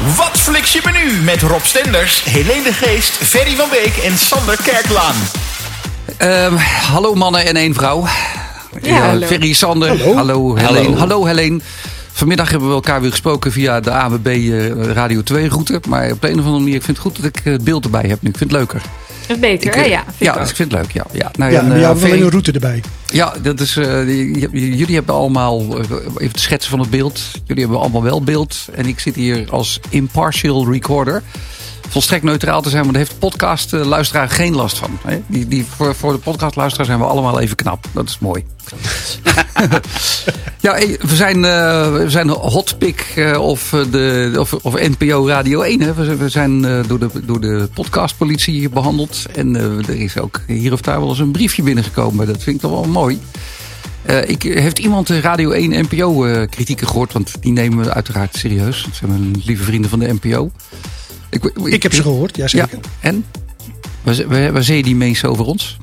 Wat fliks je menu met Rob Stenders, Helene de Geest, Ferry van Beek en Sander Kerklaan. Ehm, hallo mannen en één vrouw. Ja, hallo. Ferry, Sander. Hallo. Hallo, Helene. Hallo. Helene. Vanmiddag hebben we elkaar weer gesproken via de AWB eh, Radio 2 route. Maar op de een of andere manier, ik vind het goed dat ik het beeld erbij heb nu. Ik vind het leuker. Dat is beter, Ik, hè? Ja, vind ja, ik ook. ik vind het leuk. Ja, ja. Nou, Ja, en, maar eh, alleen een route erbij. Ja, dat is, eh, jullie hebben allemaal, eh, even te schetsen van het beeld. Jullie hebben allemaal wel beeld. En ik zit hier als impartial recorder. Volstrekt neutraal te zijn, maar daar heeft de podcast eh, luisteraar geen last van. Die, die, voor, voor de podcast luisteraar zijn we allemaal even knap. Dat is mooi. ja, we zijn, eh, we zijn hotpick eh, of, eh, de, of, of NPO Radio 1. Hè? We, zijn- door, de, door de podcastpolitie behandeld. En er is ook hier of daar wel eens een briefje binnengekomen. Dat vind ik toch wel mooi. Ik, heeft iemand de Radio 1 NPO kritieken gehoord? Want die nemen we uiteraard serieus. Dat zijn mijn lieve vrienden van de NPO. Ik, Ik heb ze gehoord, ja Ja, zeker. en? Waar, waar, waar zeiden die mensen over ons?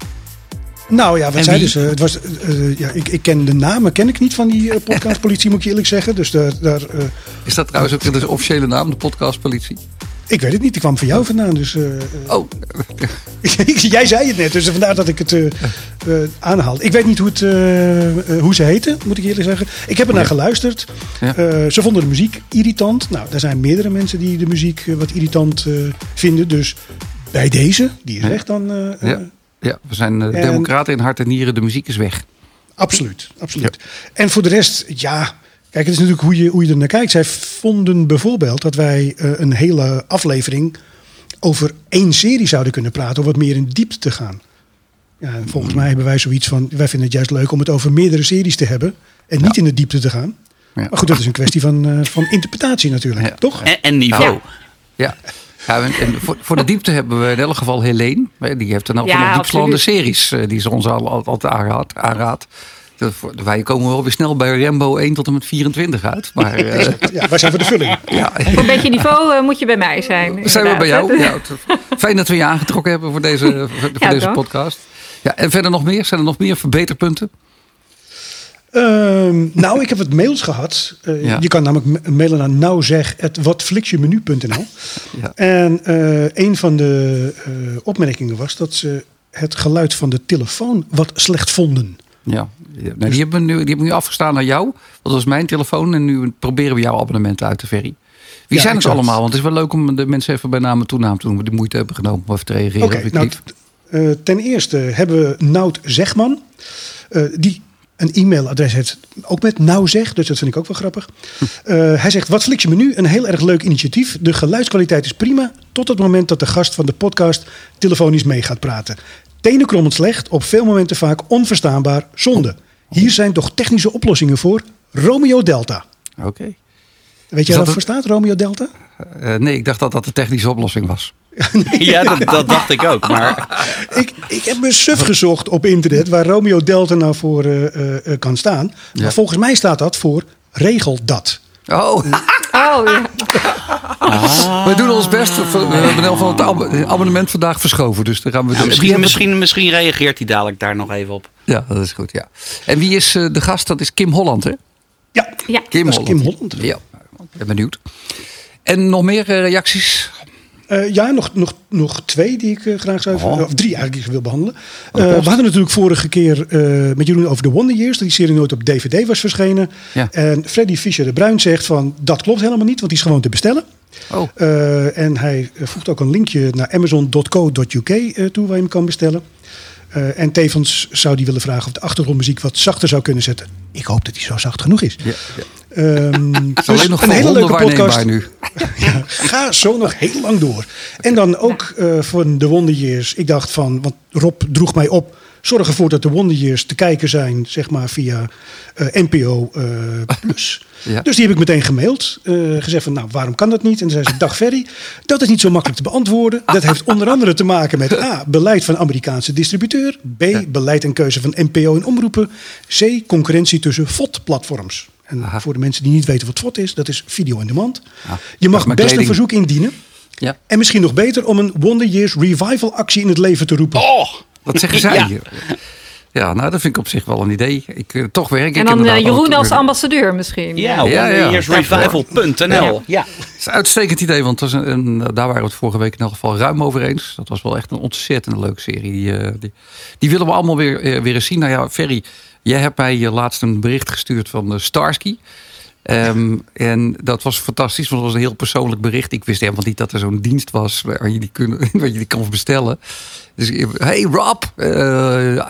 Nou ja, wat wie? ze? Het was, eh, eh, ja, ik, ik ken de namen ken ik niet van die eh, podcastpolitie, moet ik je eerlijk zeggen. Dus daar, daar, Is dat trouwens ook de officiële naam, de podcastpolitie? Ik weet het niet, die kwam van jou vandaan. Dus, eh, eh, Oh, jij zei het net, dus vandaar dat ik het eh eh, aanhaal. Ik weet niet hoe, het, hoe ze heten, moet ik eerlijk zeggen. Ik heb er naar geluisterd. Ja. Eh, ze vonden de muziek irritant. Nou, er zijn meerdere mensen die de muziek wat irritant vinden. Dus bij deze, die is Ja. weg dan. ja. ja, we zijn En- democraten in hart en nieren. De muziek is weg. Absoluut, absoluut. En voor de rest, ja, kijk, het is natuurlijk hoe je, hoe je er naar kijkt. Zij vonden bijvoorbeeld dat wij eh, een hele aflevering over één serie zouden kunnen praten, om wat meer in diepte te gaan. Ja, en volgens mij hebben wij zoiets van, wij vinden het juist leuk om het over meerdere series te hebben en niet in de diepte te gaan. Ja. Maar goed, dat is een kwestie van, eh, van interpretatie natuurlijk, Ja. toch? En, en niveau. Ja. Ja, en, en voor, voor de diepte hebben we in elk geval Helene. Hè, Die heeft een aantal Ja, diepslaande series eh, die ze ons al, al, altijd aanraadt. Dat Wij komen wel weer snel bij Rambo 1 tot en met 24 uit. Maar eh, Ja, wij zijn voor de vulling. ja, Voor een beetje niveau eh, moet je bij mij zijn. zijn we bij jou. inderdaad. Ja, fijn dat we je aangetrokken hebben voor deze, voor Ja, deze toch? podcast. Ja, en verder nog meer? Zijn er nog meer verbeterpunten? Ehm, nou, ik heb wat mails gehad. Eh, Ja. Je kan namelijk ma- mailen naar nauwzeg.watflixjemenu.nl. Ja. En eh, een van de eh, opmerkingen was dat ze het geluid van de telefoon wat slecht vonden. Ja, Nou, die, hebben nu, die hebben nu afgestaan naar jou. Dat was mijn telefoon. En nu proberen we jouw abonnementen uit te ferry. Wie Ja, zijn het allemaal? Want het is wel leuk om de mensen even bij naam en toenaam te doen. We de moeite hebben genomen om even te reageren. Oké, Vind ik nou, eh, ten eerste hebben we Nout Zegman. eh, die een e-mailadres heeft, ook met Nauwzeg, dus dat vind ik ook wel grappig. Eh, hij zegt, wat fliks je menu? Een heel erg leuk initiatief. De geluidskwaliteit is prima, tot het moment dat de gast van de podcast telefonisch mee gaat praten. Tenenkrommend slecht, op veel momenten vaak onverstaanbaar, zonde. Hier zijn toch technische oplossingen voor? Romeo Delta. Oké. Weet je dat wat voor staat, Romeo Delta? Eh, nee, ik dacht dat dat de technische oplossing was. Ja, dat, dat dacht ik ook. Maar Ik, ik heb een suf gezocht op internet waar Romeo Delta nou voor eh, eh, eh, kan staan. Ja. Maar volgens mij staat dat voor regel dat. Oh, Oh, ja. we doen ons best. We hebben in ieder geval het ab- het abonnement vandaag verschoven. Dus dan gaan we misschien, misschien, misschien reageert hij dadelijk daar nog even op. Ja, dat is goed. Ja. En wie is eh, de gast? Dat is Kim Holland, hè? Ja, ja. Kim Dat is Holland. Kim Holland. Ja, ik ben benieuwd. En nog meer eh, reacties? Eh, ja nog, nog, nog twee die ik eh, graag zou even, Oh. of drie eigenlijk die ik wil behandelen. de Eh, we hadden natuurlijk vorige keer met Jeroen over de Wonder Years, dat die serie nooit op DVD was verschenen. Ja. En Freddy Fischer de Bruin zegt van dat klopt helemaal niet, want die is gewoon te bestellen. Oh, en hij voegt ook een linkje naar amazon.co.uk toe waar je hem kan bestellen. En tevens zou hij willen vragen of de achtergrondmuziek wat zachter zou kunnen zetten. Ik hoop dat hij zo zacht genoeg is. ja, ja. Ehm, Het is dus alleen nog een hele leuke podcast. nu. Ja, ga zo nog heel lang door. En dan ook eh van de Wonder Years. Ik dacht van, want Rob droeg mij op. Zorg ervoor dat de Wonder Years te kijken zijn, zeg maar via eh, NPO eh, Plus. Ja. Dus die heb ik meteen gemaild. eh, gezegd van, nou, waarom kan dat niet? En toen zei ze, dag Ferry, dat is niet zo makkelijk te beantwoorden. Dat heeft onder andere te maken met A, beleid van Amerikaanse distributeur. B, beleid en keuze van NPO en omroepen. C, concurrentie tussen VOD-platforms. En Aha. voor de mensen die niet weten wat VOD is, dat is video on demand. Ah, Je mag dat best een verzoek indienen. Ja. En misschien nog beter om een Wonder Years revival actie in het leven te roepen. Oh! Wat zeggen zij Ja. hier? Ja, nou, dat vind ik op zich wel een idee. Ik, eh, toch werk ik En dan eh, Jeroen als ambassadeur misschien. Ja, Ja, ja. wonderyearsrevival.nl. Ja. Het is een uitstekend idee, want dat is een, een- daar waren we het vorige week in elk geval ruim over eens. Dat was wel echt een ontzettend leuke serie. Die, eh, die, die willen we allemaal weer, weer eens zien. Nou ja, Ferry, jij hebt mij eh, laatst een bericht gestuurd van eh, Starsky. Ehm, en dat was fantastisch, want was een heel persoonlijk bericht. Ik wist helemaal niet dat er zo'n dienst was waar je die, kun, waar je die kan bestellen. Dus, ik- hey Rob, uh,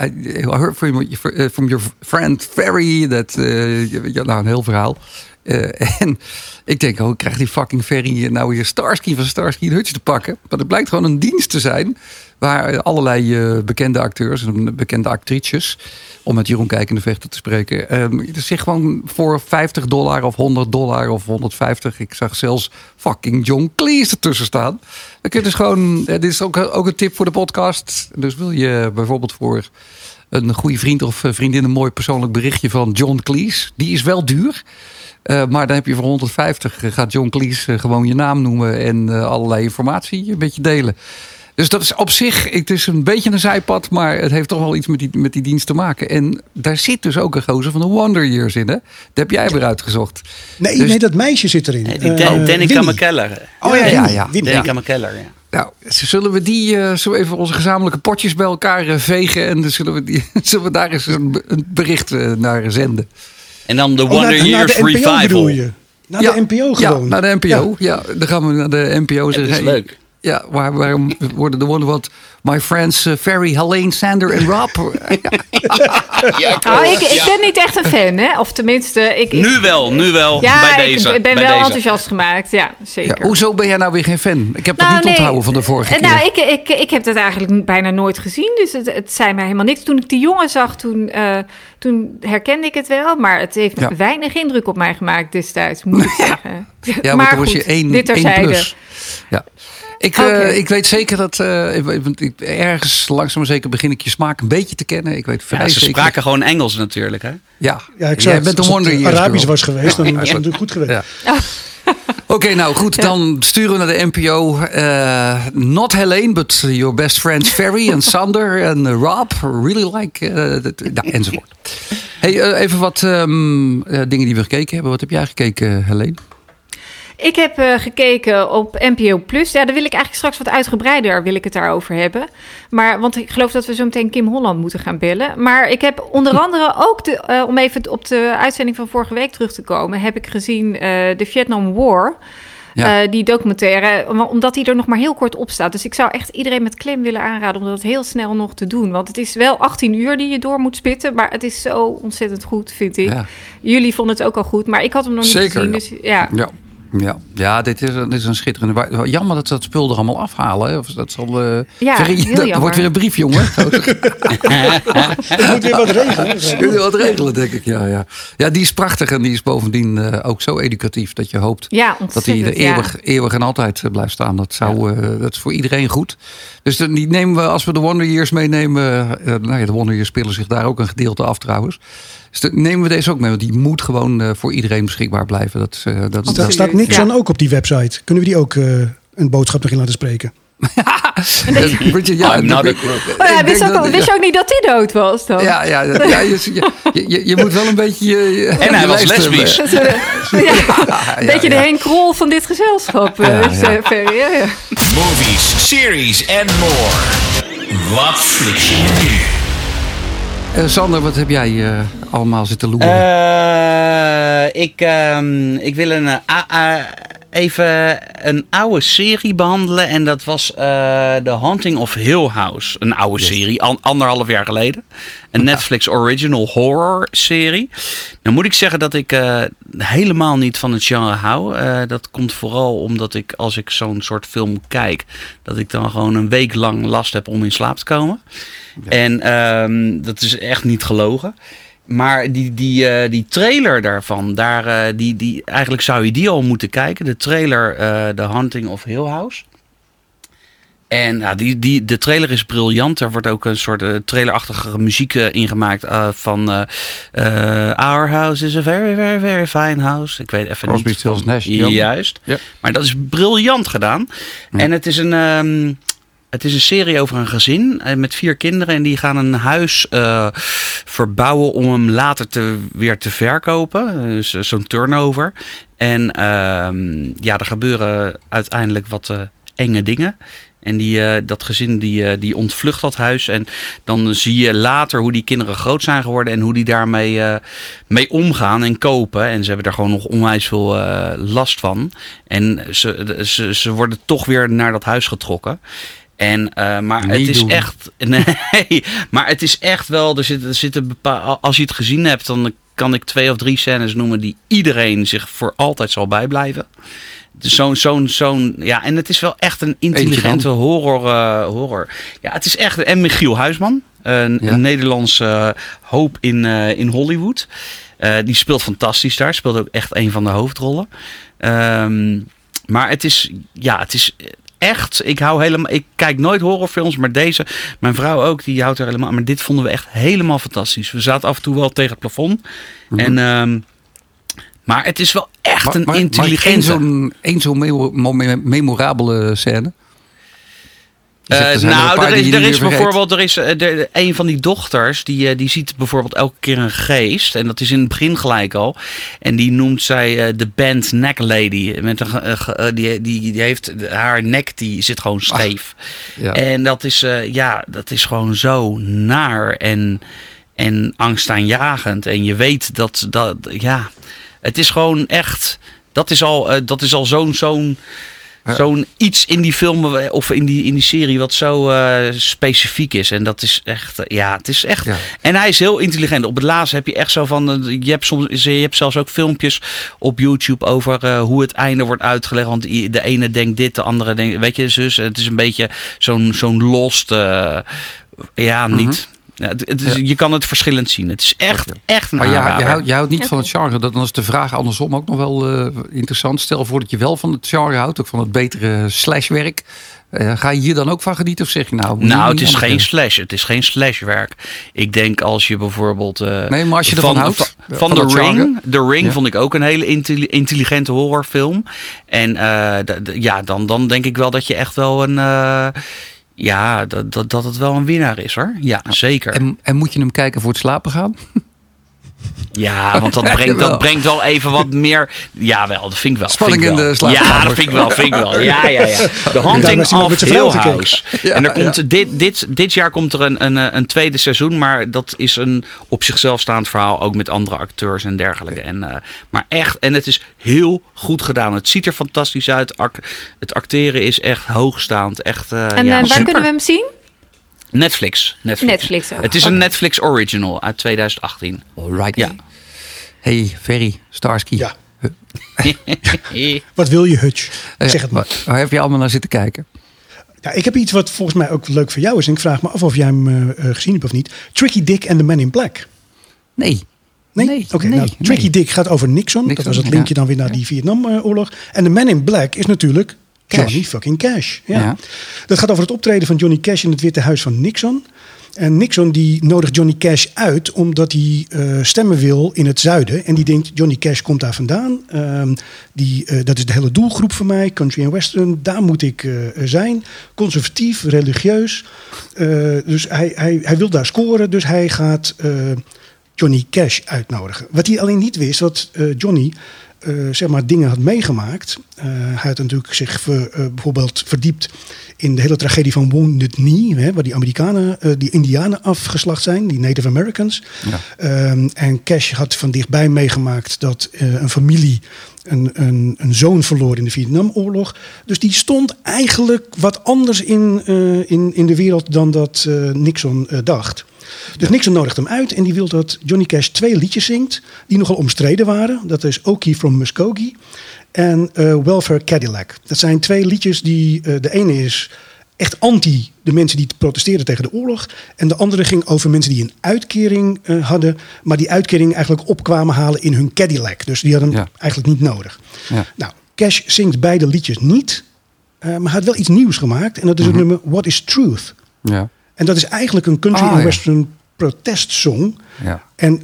I heard from, your- friend Ferry. Dat, eh, ja, nou, een heel verhaal. Eh, en ik denk, oh, ik krijg die fucking Ferry nou weer Starsky van Starsky Hutch te pakken. Maar het blijkt gewoon een dienst te zijn. Waar allerlei eh, bekende acteurs en bekende actrices, om met Jeroen Kijkende Vechter te spreken, ehm zich gewoon voor 50 dollar of 100 dollar of 150. Ik zag zelfs fucking John Cleese ertussen staan. Dan kun je dus gewoon, eh, dit is ook, ook een tip voor de podcast. Dus wil je bijvoorbeeld voor een goede vriend of eh, vriendin een mooi persoonlijk berichtje van John Cleese. Die is wel duur. Eh, maar dan heb je voor 150 eh, gaat John Cleese eh, gewoon je naam noemen en eh, allerlei informatie een beetje delen. Dus dat is op zich, het is een beetje een zijpad, maar het heeft toch wel iets met die, met die dienst te maken. En daar zit dus ook een gozer van de Wonder Years in, hè? Dat heb jij weer uitgezocht. Nee, Dus- nee, dat meisje zit erin. Die Eh, Dan- Danica. McKellar. Oh ja, Ja, ja. Danica McKellar, ja. Nou, zullen we die eh, zo even onze gezamenlijke potjes bij elkaar vegen en dan zullen we, die, zullen we daar eens een, een bericht eh, naar zenden? En dan de Oh, Wonder naar, naar Years de NPO bedoel Revival. je? Naar de NPO gewoon. Ja, naar de NPO. Ja. dan gaan we naar de NPO Dat zeggen. is hey, leuk. Ja, waar, waarom worden de Wonder wat My friends eh, Ferry, Helene, Sander en Rob. Ja, Nou, ik, ik ben niet echt een fan, hè? Of tenminste, ik. ik- Nu wel, nu wel. ja, bij deze. ik ben bij wel deze. enthousiast gemaakt. Ja, ja, zeker. hoezo ben jij nou weer geen fan? Ik heb dat Nou, niet nee. onthouden van de vorige Eh, keer. Nou, ik, ik, ik heb dat eigenlijk bijna nooit gezien. Dus het, het zei mij helemaal niks. Toen ik die jongen zag, toen, eh, toen herkende ik het wel. Maar het heeft Ja. weinig indruk op mij gemaakt destijds, moet ik zeggen. ja, maar, toen was je goed, 1, dit terzijde. plus. Ja. Ik, eh, ik weet zeker dat eh, ik- ik- ik- ergens langzaam maar zeker begin ik je smaak een beetje te kennen. Ik weet vrij Ja, ze zeker. spraken gewoon Engels natuurlijk, hè? Ja, Ja, ik jij zei, bent als een Wonder Years Arabisch girl. was geweest, dan was Ja. het natuurlijk goed geweest. Ja. Oké, nou goed, dan sturen we naar de NPO. eh, not Helene, but your best friends Ferry en Sander en Rob. Really like, nou, enzovoort. Hey, even wat ehm, eh, dingen die we gekeken hebben. Wat heb jij gekeken, Helene? Ik heb eh, gekeken op NPO Plus. Ja, daar wil ik eigenlijk straks wat uitgebreider wil ik het daarover hebben. Maar, want ik geloof dat we zo meteen Kim Holland moeten gaan bellen. Maar ik heb onder andere ook, de, eh, om even op de uitzending van vorige week terug te komen... heb ik gezien eh, de Vietnam War... Ja. Die documentaire, om- omdat die er nog maar heel kort op staat. Dus ik zou echt iedereen met klem willen aanraden om dat heel snel nog te doen. Want het is wel 18 uur die je door moet spitten, maar het is zo ontzettend goed, vind ik. Ja. Jullie vonden het ook al goed, maar ik had hem nog niet Zeker, gezien. Dus ja, Ja. Ja, ja dit, is, een- dit is een schitterende... Jammer dat ze dat spul er allemaal afhalen. hè. Of dat zal, eh Ja, dat jammer. wordt weer een brief, jongen. Ik moet weer wat regelen. Kun je wat regelen, denk ik. Ja, ja. ja, die is prachtig en die is bovendien eh, ook zo educatief dat je hoopt ja dat hij er eeuwig, eeuwig en altijd eh, blijft staan. Dat, zou, eh, dat is voor iedereen goed. Dus die nemen we, als we de Wonder Years meenemen. eh, nou ja, de Wonder Years spelen zich daar ook een gedeelte af trouwens. Dus nemen we deze ook mee. Want die moet gewoon eh, voor iedereen beschikbaar blijven. Dat, is, eh, dat, staat niks Ja. aan ook op die website. Kunnen we die ook eh, een boodschap nog in laten spreken? Richard, ja, I'm not ik- a crook. ik Oh ja, wist, ook dat- al, wist je ook niet dat hij dood was dan? Ja, ja, ja, ja, je, je, je, je moet wel een beetje... je- je- En hij was lesbisch. Een beetje de Henk Krol van dit gezelschap. Ja, is, ja. Ferry, ja, ja. Movies, series en more. Wat flik je nu? Sander, wat heb jij eh, allemaal zitten loeren? Eh, ik, ehm, ik wil een, eh, even een oude serie behandelen. En dat was eh The Haunting of Hill House. Een oude serie, an- anderhalf jaar geleden. Een Netflix original horror serie. Dan moet ik zeggen dat ik helemaal niet van het genre hou. Dat komt vooral omdat ik als ik zo'n soort film kijk... dat ik dan gewoon een week lang last heb om in slaap te komen. En ehm, dat is echt niet gelogen. Maar die, die, eh, die trailer daarvan, daar, eh, die, die, eigenlijk zou je die al moeten kijken. De trailer eh The Hunting of Hill House. En ja, die, die, de trailer is briljant. Er wordt ook een soort trailerachtige muziek ingemaakt van... Our house is a very, very, very fine house. Ik weet even Crosby, niet. Stills, van- Nash. Juist. Ja. Maar dat is briljant gedaan. Ja. En het is een... ehm, Het is een serie over een gezin eh, met vier kinderen. En die gaan een huis eh, verbouwen om hem later te, weer te verkopen. Dus zo'n turnover. En ehm, ja, er gebeuren uiteindelijk wat enge dingen. En die, dat gezin die, die ontvlucht dat huis. En dan zie je later hoe die kinderen groot zijn geworden. En hoe die daarmee mee omgaan en kopen. En ze hebben daar gewoon nog onwijs veel last van. En ze, ze, ze worden toch weer naar dat huis getrokken. En, eh, maar het is echt. Nee, maar het is echt wel. Er zit, er zit een bepaal, als je het gezien hebt, dan kan ik twee of drie scènes noemen die iedereen zich voor altijd zal bijblijven. Dus Zo'n, zo'n, zo'n, ja, en het is wel echt een intelligente horror, eh, horror. Ja, het is echt, en Michiel Huisman, een, Ja. een Nederlandse eh, hoop in, eh, in Hollywood. Eh, die speelt fantastisch daar, speelt ook echt een van de hoofdrollen. Ehm, maar het is, ja, het is echt, ik hou helemaal, ik kijk nooit horrorfilms, maar deze, mijn vrouw ook, die houdt er helemaal, maar dit vonden we echt helemaal fantastisch. We zaten af en toe wel tegen het plafond. En, ehm, maar het is wel echt een één intelligente. zo'n één zo'n memo- mo- memorabele scène? Eh, nou, er is, er is bijvoorbeeld er is, eh, er- een van die dochters, die, eh, die ziet bijvoorbeeld elke keer een geest. En dat is in het begin gelijk al. En die noemt zij eh, de band neck lady. Met een, eh, eh, die, die, die heeft, haar nek die zit gewoon scheef. Ja. En dat is, eh, ja, dat is gewoon zo naar en, en angstaanjagend. En je weet dat, dat, ja, het is gewoon echt, dat is al, eh, dat is al zo'n, zo'n, zo'n iets in die film eh, of in die, in die serie wat zo eh, specifiek is. En dat is echt, eh, ja, het is echt. Ja. En hij is heel intelligent. Op het laatst heb je echt zo van, je hebt, soms, je hebt zelfs ook filmpjes op YouTube over hoe het einde wordt uitgelegd. Want de ene denkt dit, de andere denkt, weet je, zus. Het is een beetje zo'n zo'n lost, ja, niet. Ja, het, het is, Ja. Je kan het verschillend zien. Het is echt, echt een Maar je, houdt, je houdt niet van het genre. Dan is de vraag andersom ook nog wel eh, interessant. Stel voor dat je wel van het genre houdt, ook van het betere slashwerk. Eh, ga je hier dan ook van genieten of zeg je nou... Nou, het is anders geen doen? slash. Het is geen slashwerk. Ik denk als je bijvoorbeeld. eh, Nee, maar als je ervan van, houdt, Van, van van dat The genre. Ring. The Ring Ja. vond ik ook een hele intelli- intelligente horrorfilm. En eh, ja, dan, dan denk ik wel dat je echt wel een. Ja, dat, dat, dat het wel een winnaar is hoor. Ja, zeker. En, en moet je hem kijken voor het slapen gaan? Ja, want dat brengt, dat brengt wel even wat meer. Ja, wel, dat vind ik wel. Spanning ik in wel. de slaapkamer. Ja, dat vind ik wel. Vind ik wel. Ja, ja, ja. Daarom Haunting of Hill. House. Ja, en er komt ja. dit, dit, dit jaar komt er een, een, eh, een tweede seizoen, maar dat is een op zichzelf staand verhaal, ook met andere acteurs en dergelijke. En, eh, maar echt, en het is heel goed gedaan. Het ziet er fantastisch uit. Ac- het acteren is echt hoogstaand. Echt, eh, En ja, waar super. kunnen we hem zien? Netflix. Netflix. Netflix ook. Het is een Netflix original uit 2018. Alright. Ja. Hey, Ferry, Starsky. Ja. Wat wil je, Hutch? Eh, Zeg het maar. Waar, heb je allemaal naar zitten kijken? Ja, ik heb iets wat volgens mij ook leuk voor jou is. En ik vraag me af of jij hem eh, eh, gezien hebt of niet. Tricky Dick and the Man in Black. Nee. Nee? Nee, Oké, nee, nou, Tricky nee. Dick gaat over Nixon. dat was het linkje ja. dan weer naar die Vietnamoorlog. En The Man in Black is natuurlijk Cash. Johnny fucking Cash. Ja. Ja. Dat gaat over het optreden van Johnny Cash in het Witte Huis van Nixon. En Nixon die nodigt Johnny Cash uit omdat hij eh, stemmen wil in het zuiden. En die denkt, Johnny Cash komt daar vandaan. Ehm, die, eh, dat is de hele doelgroep voor mij, country en western. Daar moet ik eh, zijn. Conservatief, religieus. Eh, dus hij, hij, hij wil daar scoren, dus hij gaat eh, Johnny Cash uitnodigen. Wat hij alleen niet wist, dat eh, Johnny eh, zeg maar dingen had meegemaakt. Eh, hij had natuurlijk zich ver- eh, bijvoorbeeld verdiept in de hele tragedie van Wounded Knee, hè, waar die Amerikanen, die Indianen afgeslacht zijn, die Native Americans. Ja. Ehm, en Cash had van dichtbij meegemaakt dat een familie een, een, een zoon verloor in de Vietnamoorlog. Dus die stond eigenlijk wat anders in, eh, in, in de wereld dan dat eh, Nixon eh, dacht. Dus Nixon nodigt hem uit en die wil dat Johnny Cash twee liedjes zingt die nogal omstreden waren. Dat is Okie from Muskogee en Welfare Cadillac. Dat zijn twee liedjes die, de ene is echt anti de mensen die protesteerden tegen de oorlog. En de andere ging over mensen die een uitkering eh, hadden, maar die uitkering eigenlijk opkwamen halen in hun Cadillac. Dus die hadden hem Ja. eigenlijk niet nodig. Ja. Nou, Cash zingt beide liedjes niet, eh, maar hij had wel iets nieuws gemaakt. En dat is het nummer What is Truth? Ja. En dat is eigenlijk een country Ah, en ja. western protestsong. Ja. En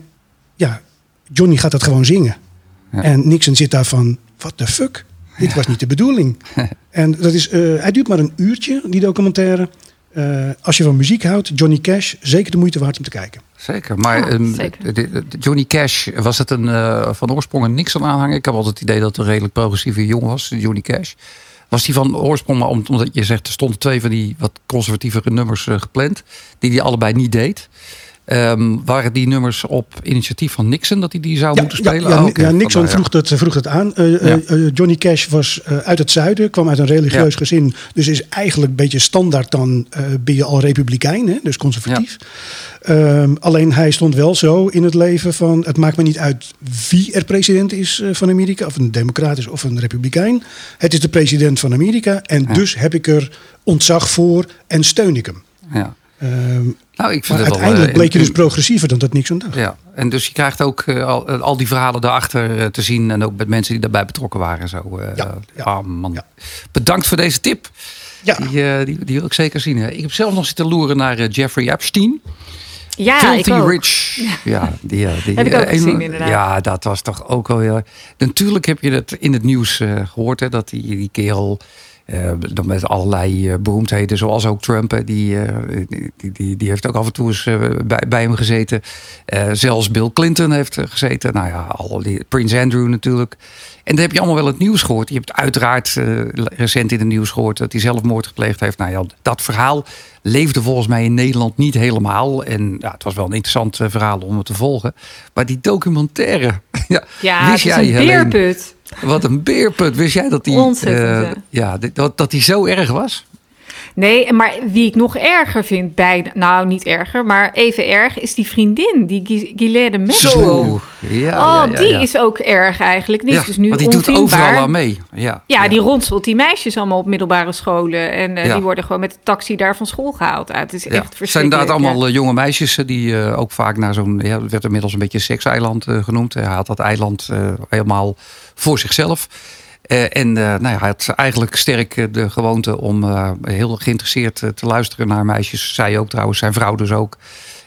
ja, Johnny gaat dat gewoon zingen. Ja. En Nixon zit daar van, what the fuck? Dit was niet de bedoeling. En dat is, eh, hij duurt maar een uurtje, die documentaire. Eh, als je van muziek houdt, Johnny Cash, zeker de moeite waard om te kijken. Zeker, maar Ja, ehm, zeker. de- de- Johnny Cash, was het een, eh, van oorsprong een Nixon aanhanger? Ik heb altijd het idee dat het een redelijk progressieve jongen was, Johnny Cash. Was die van oorsprong, maar om- omdat je zegt, er stonden twee van die wat conservatievere nummers gepland, die hij allebei niet deed. Ehm, waren die nummers op initiatief van Nixon dat hij die zou moeten spelen? Ja, Oh, ja, oké. ja, Nixon Vandaar, vroeg dat, vroeg dat aan. Eh, eh, eh, Johnny Cash was uit het zuiden, kwam uit een religieus gezin. Dus is eigenlijk een beetje standaard dan ben je al republikein, hè? dus conservatief. Ehm, alleen hij stond wel zo in het leven van... het maakt me niet uit wie er president is van Amerika... of een democrat is of een republikein. Het is de president van Amerika en dus heb ik er ontzag voor en steun ik hem. Ja. Ehm, Nou, ik vind maar het wel, uiteindelijk eh, bleek je in- dus progressiever dan dat Nixon dacht. Ja, en dus je krijgt ook eh, al, eh, al die verhalen daarachter te zien. En ook met mensen die daarbij betrokken waren. Zo, eh, Ja, ja, ah, man. ja. Bedankt voor deze tip. Ja. Die, die, die wil ik zeker zien. hè. Ik heb zelf nog zitten loeren naar Jeffrey Epstein. Ja, ik Filthy ook. Rich. Ja, die, die, Heb ik ook gezien, inderdaad. Ja, dat was toch ook wel heel... Natuurlijk heb je het in het nieuws eh, gehoord. Hè, dat die, die kerel... eh, dan met allerlei eh, beroemdheden, zoals ook Trump. Die, eh, die, die, die heeft ook af en toe eens bij, bij hem gezeten. Zelfs Bill Clinton heeft gezeten. Nou ja, al die, Prins Andrew natuurlijk. En dan heb je allemaal wel het nieuws gehoord. Je hebt uiteraard recent in het nieuws gehoord dat hij zelfmoord gepleegd heeft. Nou ja, dat verhaal leefde volgens mij in Nederland niet helemaal. En ja, het was wel een interessant verhaal om het te volgen. Maar die documentaire. ja, Ja, het wist is jij, een Helene, beerput. Wat een beerput. Wist jij dat die, eh, ja. dat, dat die zo erg was? Nee, maar wie ik nog erger vind bij... Nou, niet erger, maar even erg... is die vriendin, die Guylaine Maxwell. Ja, Oh, ja, ja, die ja. is ook erg eigenlijk. Die Ja, is dus nu want die doet overal aan mee. Ja, Ja, die ronselt die meisjes allemaal op middelbare scholen. En eh, Ja. die worden gewoon met de taxi daar van school gehaald. Ja, het is Ja, echt het zijn verschrikkelijk. inderdaad allemaal ja. eh, jonge meisjes eh, die eh, ook vaak naar zo'n, ja, het werd inmiddels een beetje een sekseiland eh, genoemd. Hij had dat eiland eh, helemaal voor zichzelf. Eh, en eh, nou ja, hij had eigenlijk sterk eh, de gewoonte om heel geïnteresseerd te luisteren naar meisjes. Zij ook trouwens, zijn vrouw dus ook.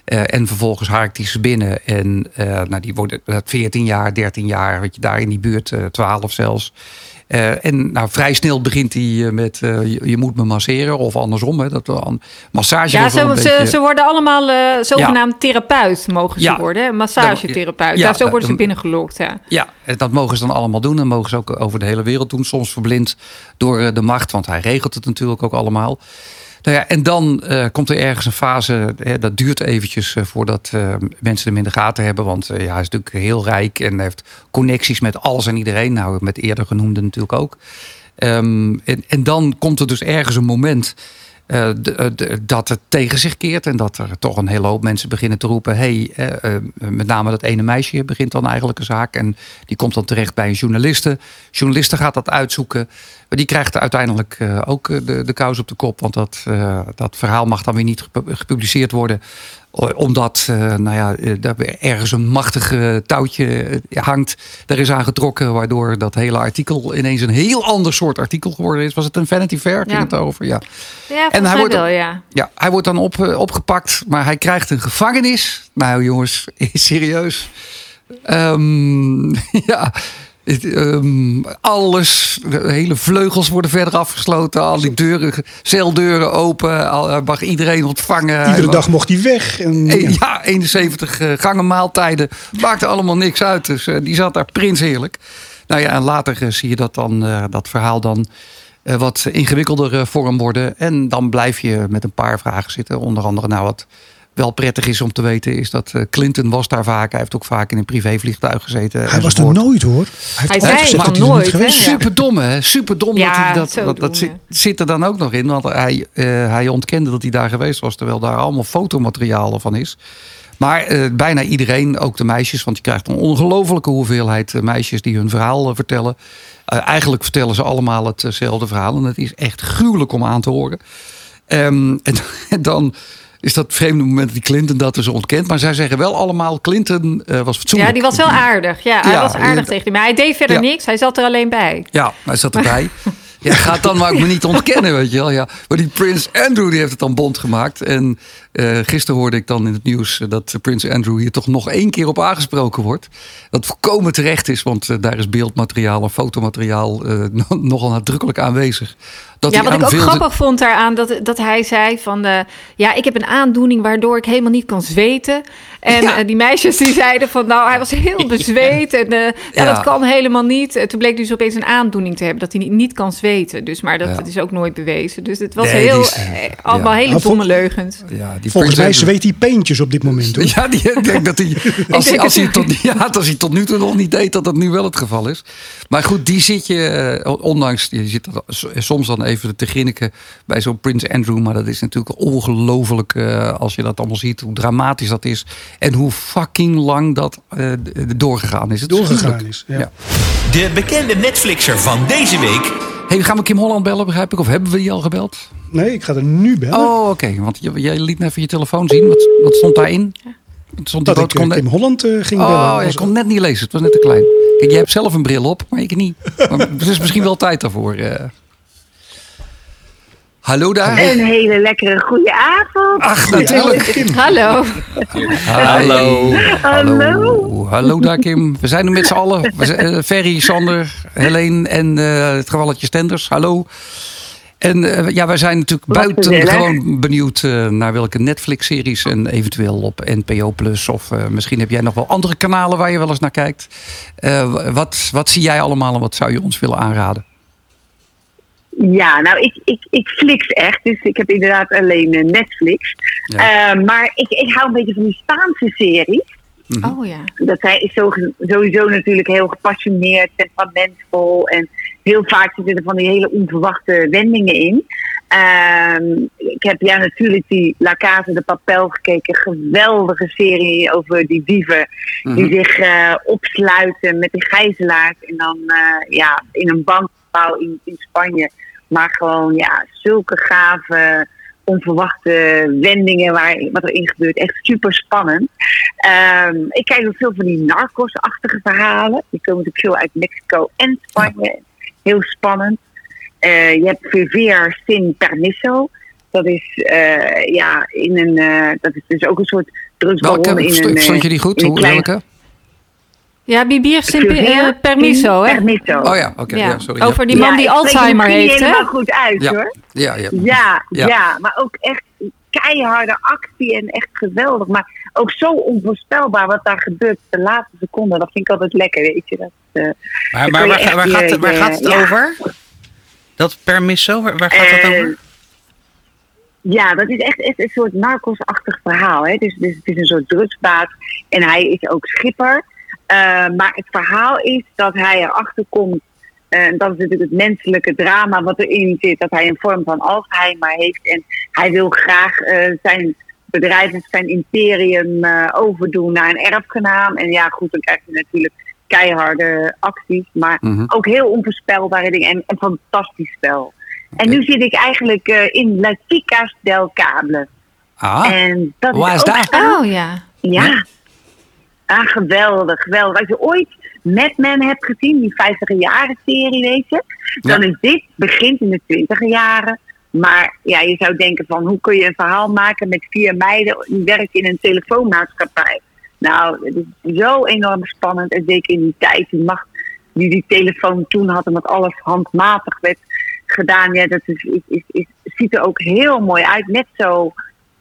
En vervolgens haakt hij ze binnen. En nou, die worden eh, 14 jaar, 13 jaar, weet je, daar in die buurt, eh 12 zelfs. Eh, en nou, vrij snel begint hij eh, met eh, je, je moet me masseren of andersom. Hè, dat, een massage Ja, ze, ze, worden allemaal zogenaamd therapeut, mogen ze Ja. worden. Massagetherapeut. Ja, zo worden ze binnengelokt. Ja. Ja, en dat mogen ze dan allemaal doen. En mogen ze ook over de hele wereld doen. Soms verblind door de macht, want hij regelt het natuurlijk ook allemaal. Nou ja, en dan eh, komt er ergens een fase, hè, dat duurt eventjes eh, voordat eh, mensen hem in de gaten hebben. Want ja, hij is natuurlijk heel rijk en heeft connecties met alles en iedereen. Nou, met eerder genoemde natuurlijk ook. Ehm, en, en dan komt er dus ergens een moment eh, eh, dat het tegen zich keert. En dat er toch een hele hoop mensen beginnen te roepen. hey, eh, met name dat ene meisje begint dan eigenlijk een zaak. En die komt dan terecht bij een journaliste. Journaliste gaat dat uitzoeken. Maar die krijgt uiteindelijk ook de, de kous op de kop. Want dat, dat verhaal mag dan weer niet gepu- gepubliceerd worden. O- Omdat eh, nou ja, eh, daar ergens een machtig eh, touwtje eh, hangt. Er is aan getrokken. Waardoor dat hele artikel ineens een heel ander soort artikel geworden is. Was het een Vanity Fair? Ging Ja. het over? Ja. Ja, volgens hij wordt- wel, ja. Ja, hij wordt dan op, eh, opgepakt, maar hij krijgt een gevangenis. Nou jongens, serieus. Ehm, ja, het, ehm, alles, de hele vleugels worden verder afgesloten. Al die deuren, celdeuren open. Al, mag iedereen ontvangen. Iedere mag- dag mocht hij weg. En, Eh, ja. Ja, 71 eh, gangen maaltijden. Maakte allemaal niks uit. Dus eh, die zat daar prins heerlijk. Nou ja, en later zie je dat, dan, dat verhaal dan wat ingewikkelder vorm worden. En dan blijf je met een paar vragen zitten. Onder andere, nou wat wel prettig is om te weten... is dat eh, Clinton was daar vaak. Hij heeft ook vaak in een privévliegtuig gezeten. Hij was er nooit hoor. Hij, heeft Hij zei gezegd dat er nooit, hè? is. Ja. Superdom, hè? Superdom. Ja, dat hij dat, zo dat, dat dom, zit, zit er dan ook nog in. Want hij, eh, hij ontkende dat hij daar geweest was. Terwijl daar allemaal fotomaterialen van is. Maar eh, bijna iedereen, ook de meisjes. Want je krijgt een ongelofelijke hoeveelheid meisjes die hun verhaal vertellen. Eh, eigenlijk vertellen ze allemaal hetzelfde verhaal. En het is echt gruwelijk om aan te horen. Ehm, en, en dan is dat vreemde moment die Clinton dat dus ontkent. Maar zij zeggen wel allemaal, Clinton eh, was fatsoenlijk. Ja, die was wel aardig. Ja, hij Ja, was aardig tegen die. Maar hij deed verder Ja. niks. Hij zat er alleen bij. Ja, hij zat erbij. Ja, gaat dan maar ook me niet ontkennen, weet je wel. Ja. Maar die Prins Andrew die heeft het dan bond gemaakt. En uh, gisteren hoorde ik dan in het nieuws dat Prins Andrew hier toch nog één keer op aangesproken wordt. Dat volkomen terecht is, want uh, daar is beeldmateriaal en fotomateriaal uh, nogal nadrukkelijk aanwezig. Dat ja, wat ik ook grappig vond daaraan, dat, dat hij zei van... Ja, ik heb een aandoening waardoor ik helemaal niet kan zweten. En ja. uh, die meisjes die zeiden van, nou, hij was heel bezweet. En uh, ja, dat kan helemaal niet. toen bleek dus opeens een aandoening te hebben, dat hij niet, niet kan zweten. Dus, maar dat, dat is ook nooit bewezen. Dus het was nee, heel, is, allemaal hele domme leugens. Ja, die Volgens mij zweet hij peentjes op dit moment, hoor. Ja, die, ik denk dat hij, als, hij, als, hij tot, ja, als hij tot nu toe nog niet deed, dat dat nu wel het geval is. Maar goed, die zit je, ondanks, je zit soms dan even te grinniken bij zo'n Prins Andrew. Maar dat is natuurlijk ongelooflijk uh, als je dat allemaal ziet. Hoe dramatisch dat is. En hoe fucking lang dat uh, doorgegaan is. Het doorgegaan is, ja. ja. De bekende Netflixer van deze week. Hey, gaan we Kim Holland bellen, begrijp ik? Of hebben we die al gebeld? Nee, ik ga er nu bellen. Oh, oké. Okay. Want jij liet me even je telefoon zien. Wat, wat stond daarin? Stond dat ik kon Kim Holland uh, ging oh, bellen. Oh, ik kon net niet lezen. Het was net te klein. Kijk, jij hebt zelf een bril op, maar ik niet. Maar er is misschien wel tijd daarvoor. Uh. Hallo daar. Een hele lekkere goede avond. Ach, natuurlijk. Kim. Hallo. Hallo. Hallo. Hallo daar, Kim. We zijn er met z'n allen. Uh, Ferry, Sander, Helene en uh, het gevalletje Stenders. Hallo. En uh, ja, wij zijn natuurlijk buiten gewoon benieuwd uh, naar welke Netflix-series en eventueel op NPO Plus. Of uh, misschien heb jij nog wel andere kanalen waar je wel eens naar kijkt. wat, wat zie jij allemaal en wat zou je ons willen aanraden? Ja, nou, ik, ik, ik flix echt. Dus ik heb inderdaad alleen uh, Netflix. Ja. Uh, maar ik, ik hou een beetje van die Spaanse series. Mm -hmm. Oh ja. Dat hij is zo, sowieso natuurlijk heel gepassioneerd, temperamentvol. En heel vaak zitten er van die hele onverwachte wendingen in. Uh, ik heb ja natuurlijk die La Casa de Papel gekeken. Geweldige serie over die dieven. Mm -hmm. Die zich uh, opsluiten met die gijzelaars. En dan ja, in een bankgebouw in, in Spanje. Maar gewoon, ja, zulke gave, onverwachte wendingen waar, wat erin gebeurt. Echt super spannend. Um, ik kijk ook veel van die narcos-achtige verhalen. Die komen natuurlijk veel uit Mexico en Spanje. Heel spannend. Uh, je hebt Vivier Sin Permiso. Dat is, uh, ja, in een, uh, dat is dus ook een soort drugsbaron Welke, in een... Stond je die goed? Hoe, klein... welke? Ja, Bibier uh, Permiso, hè? Permiso. Oh ja, oké. Okay, ja. ja. sorry. Over die man ja, die Alzheimer heeft, hè? helemaal goed uit, ja. hoor. Ja, ja. Ja, ja. ja, maar ook echt keiharde actie en echt geweldig. Maar ook zo onvoorspelbaar wat daar gebeurt de laatste seconde. Dat vind ik altijd lekker, weet je. Dat, uh, maar maar waar, waar, gaat, waar gaat het over? Dat Permiso, waar, waar gaat het uh, over? Ja, dat is echt, echt een soort narcos-achtig verhaal. Hè? Dus, dus het is een soort drugsbaas en hij is ook schipper. Uh, maar het verhaal is dat hij erachter komt, en uh, dat is natuurlijk het menselijke drama wat erin zit, dat hij een vorm van Alzheimer heeft. En hij wil graag uh, zijn bedrijf of zijn imperium uh, overdoen naar een erfgenaam. En ja, goed, dan krijg je natuurlijk keiharde acties, maar mm -hmm. ook heel onvoorspelbare dingen en een fantastisch spel. Okay. En nu zit ik eigenlijk uh, in Las Chicas del Cable. Ah, en dat waar is, is daar? Oh ja. Ja. Ah, geweldig, geweldig. Als je ooit Mad Men hebt gezien, die 50 jaren serie, weet je, dan ja. is dit begint in de 20 jaren. Maar ja, je zou denken van hoe kun je een verhaal maken met vier meiden die werken in een telefoonmaatschappij. Nou, het is zo enorm spannend. En zeker in die tijd, die macht die die telefoon toen had en dat alles handmatig werd gedaan. Ja, dat is, is, is, is, ziet er ook heel mooi uit. Net zo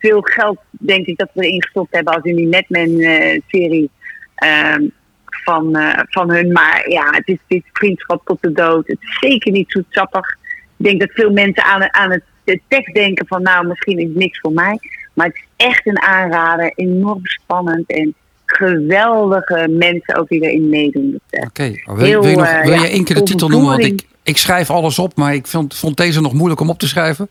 veel geld, denk ik, dat we erin gestopt hebben als in die Netman-serie uh, van, uh, van hun. Maar ja, het is, is vriendschap tot de dood. Het is zeker niet zoetsappig. Ik denk dat veel mensen aan, aan het, de tekst denken van nou, misschien is het niks voor mij. Maar het is echt een aanrader. Enorm spannend en geweldige mensen ook die erin meedoen. Oké, okay. wil, wil, je nog, wil je één keer de titel noemen? Want ik, ik schrijf alles op, maar ik vond, vond deze nog moeilijk om op te schrijven.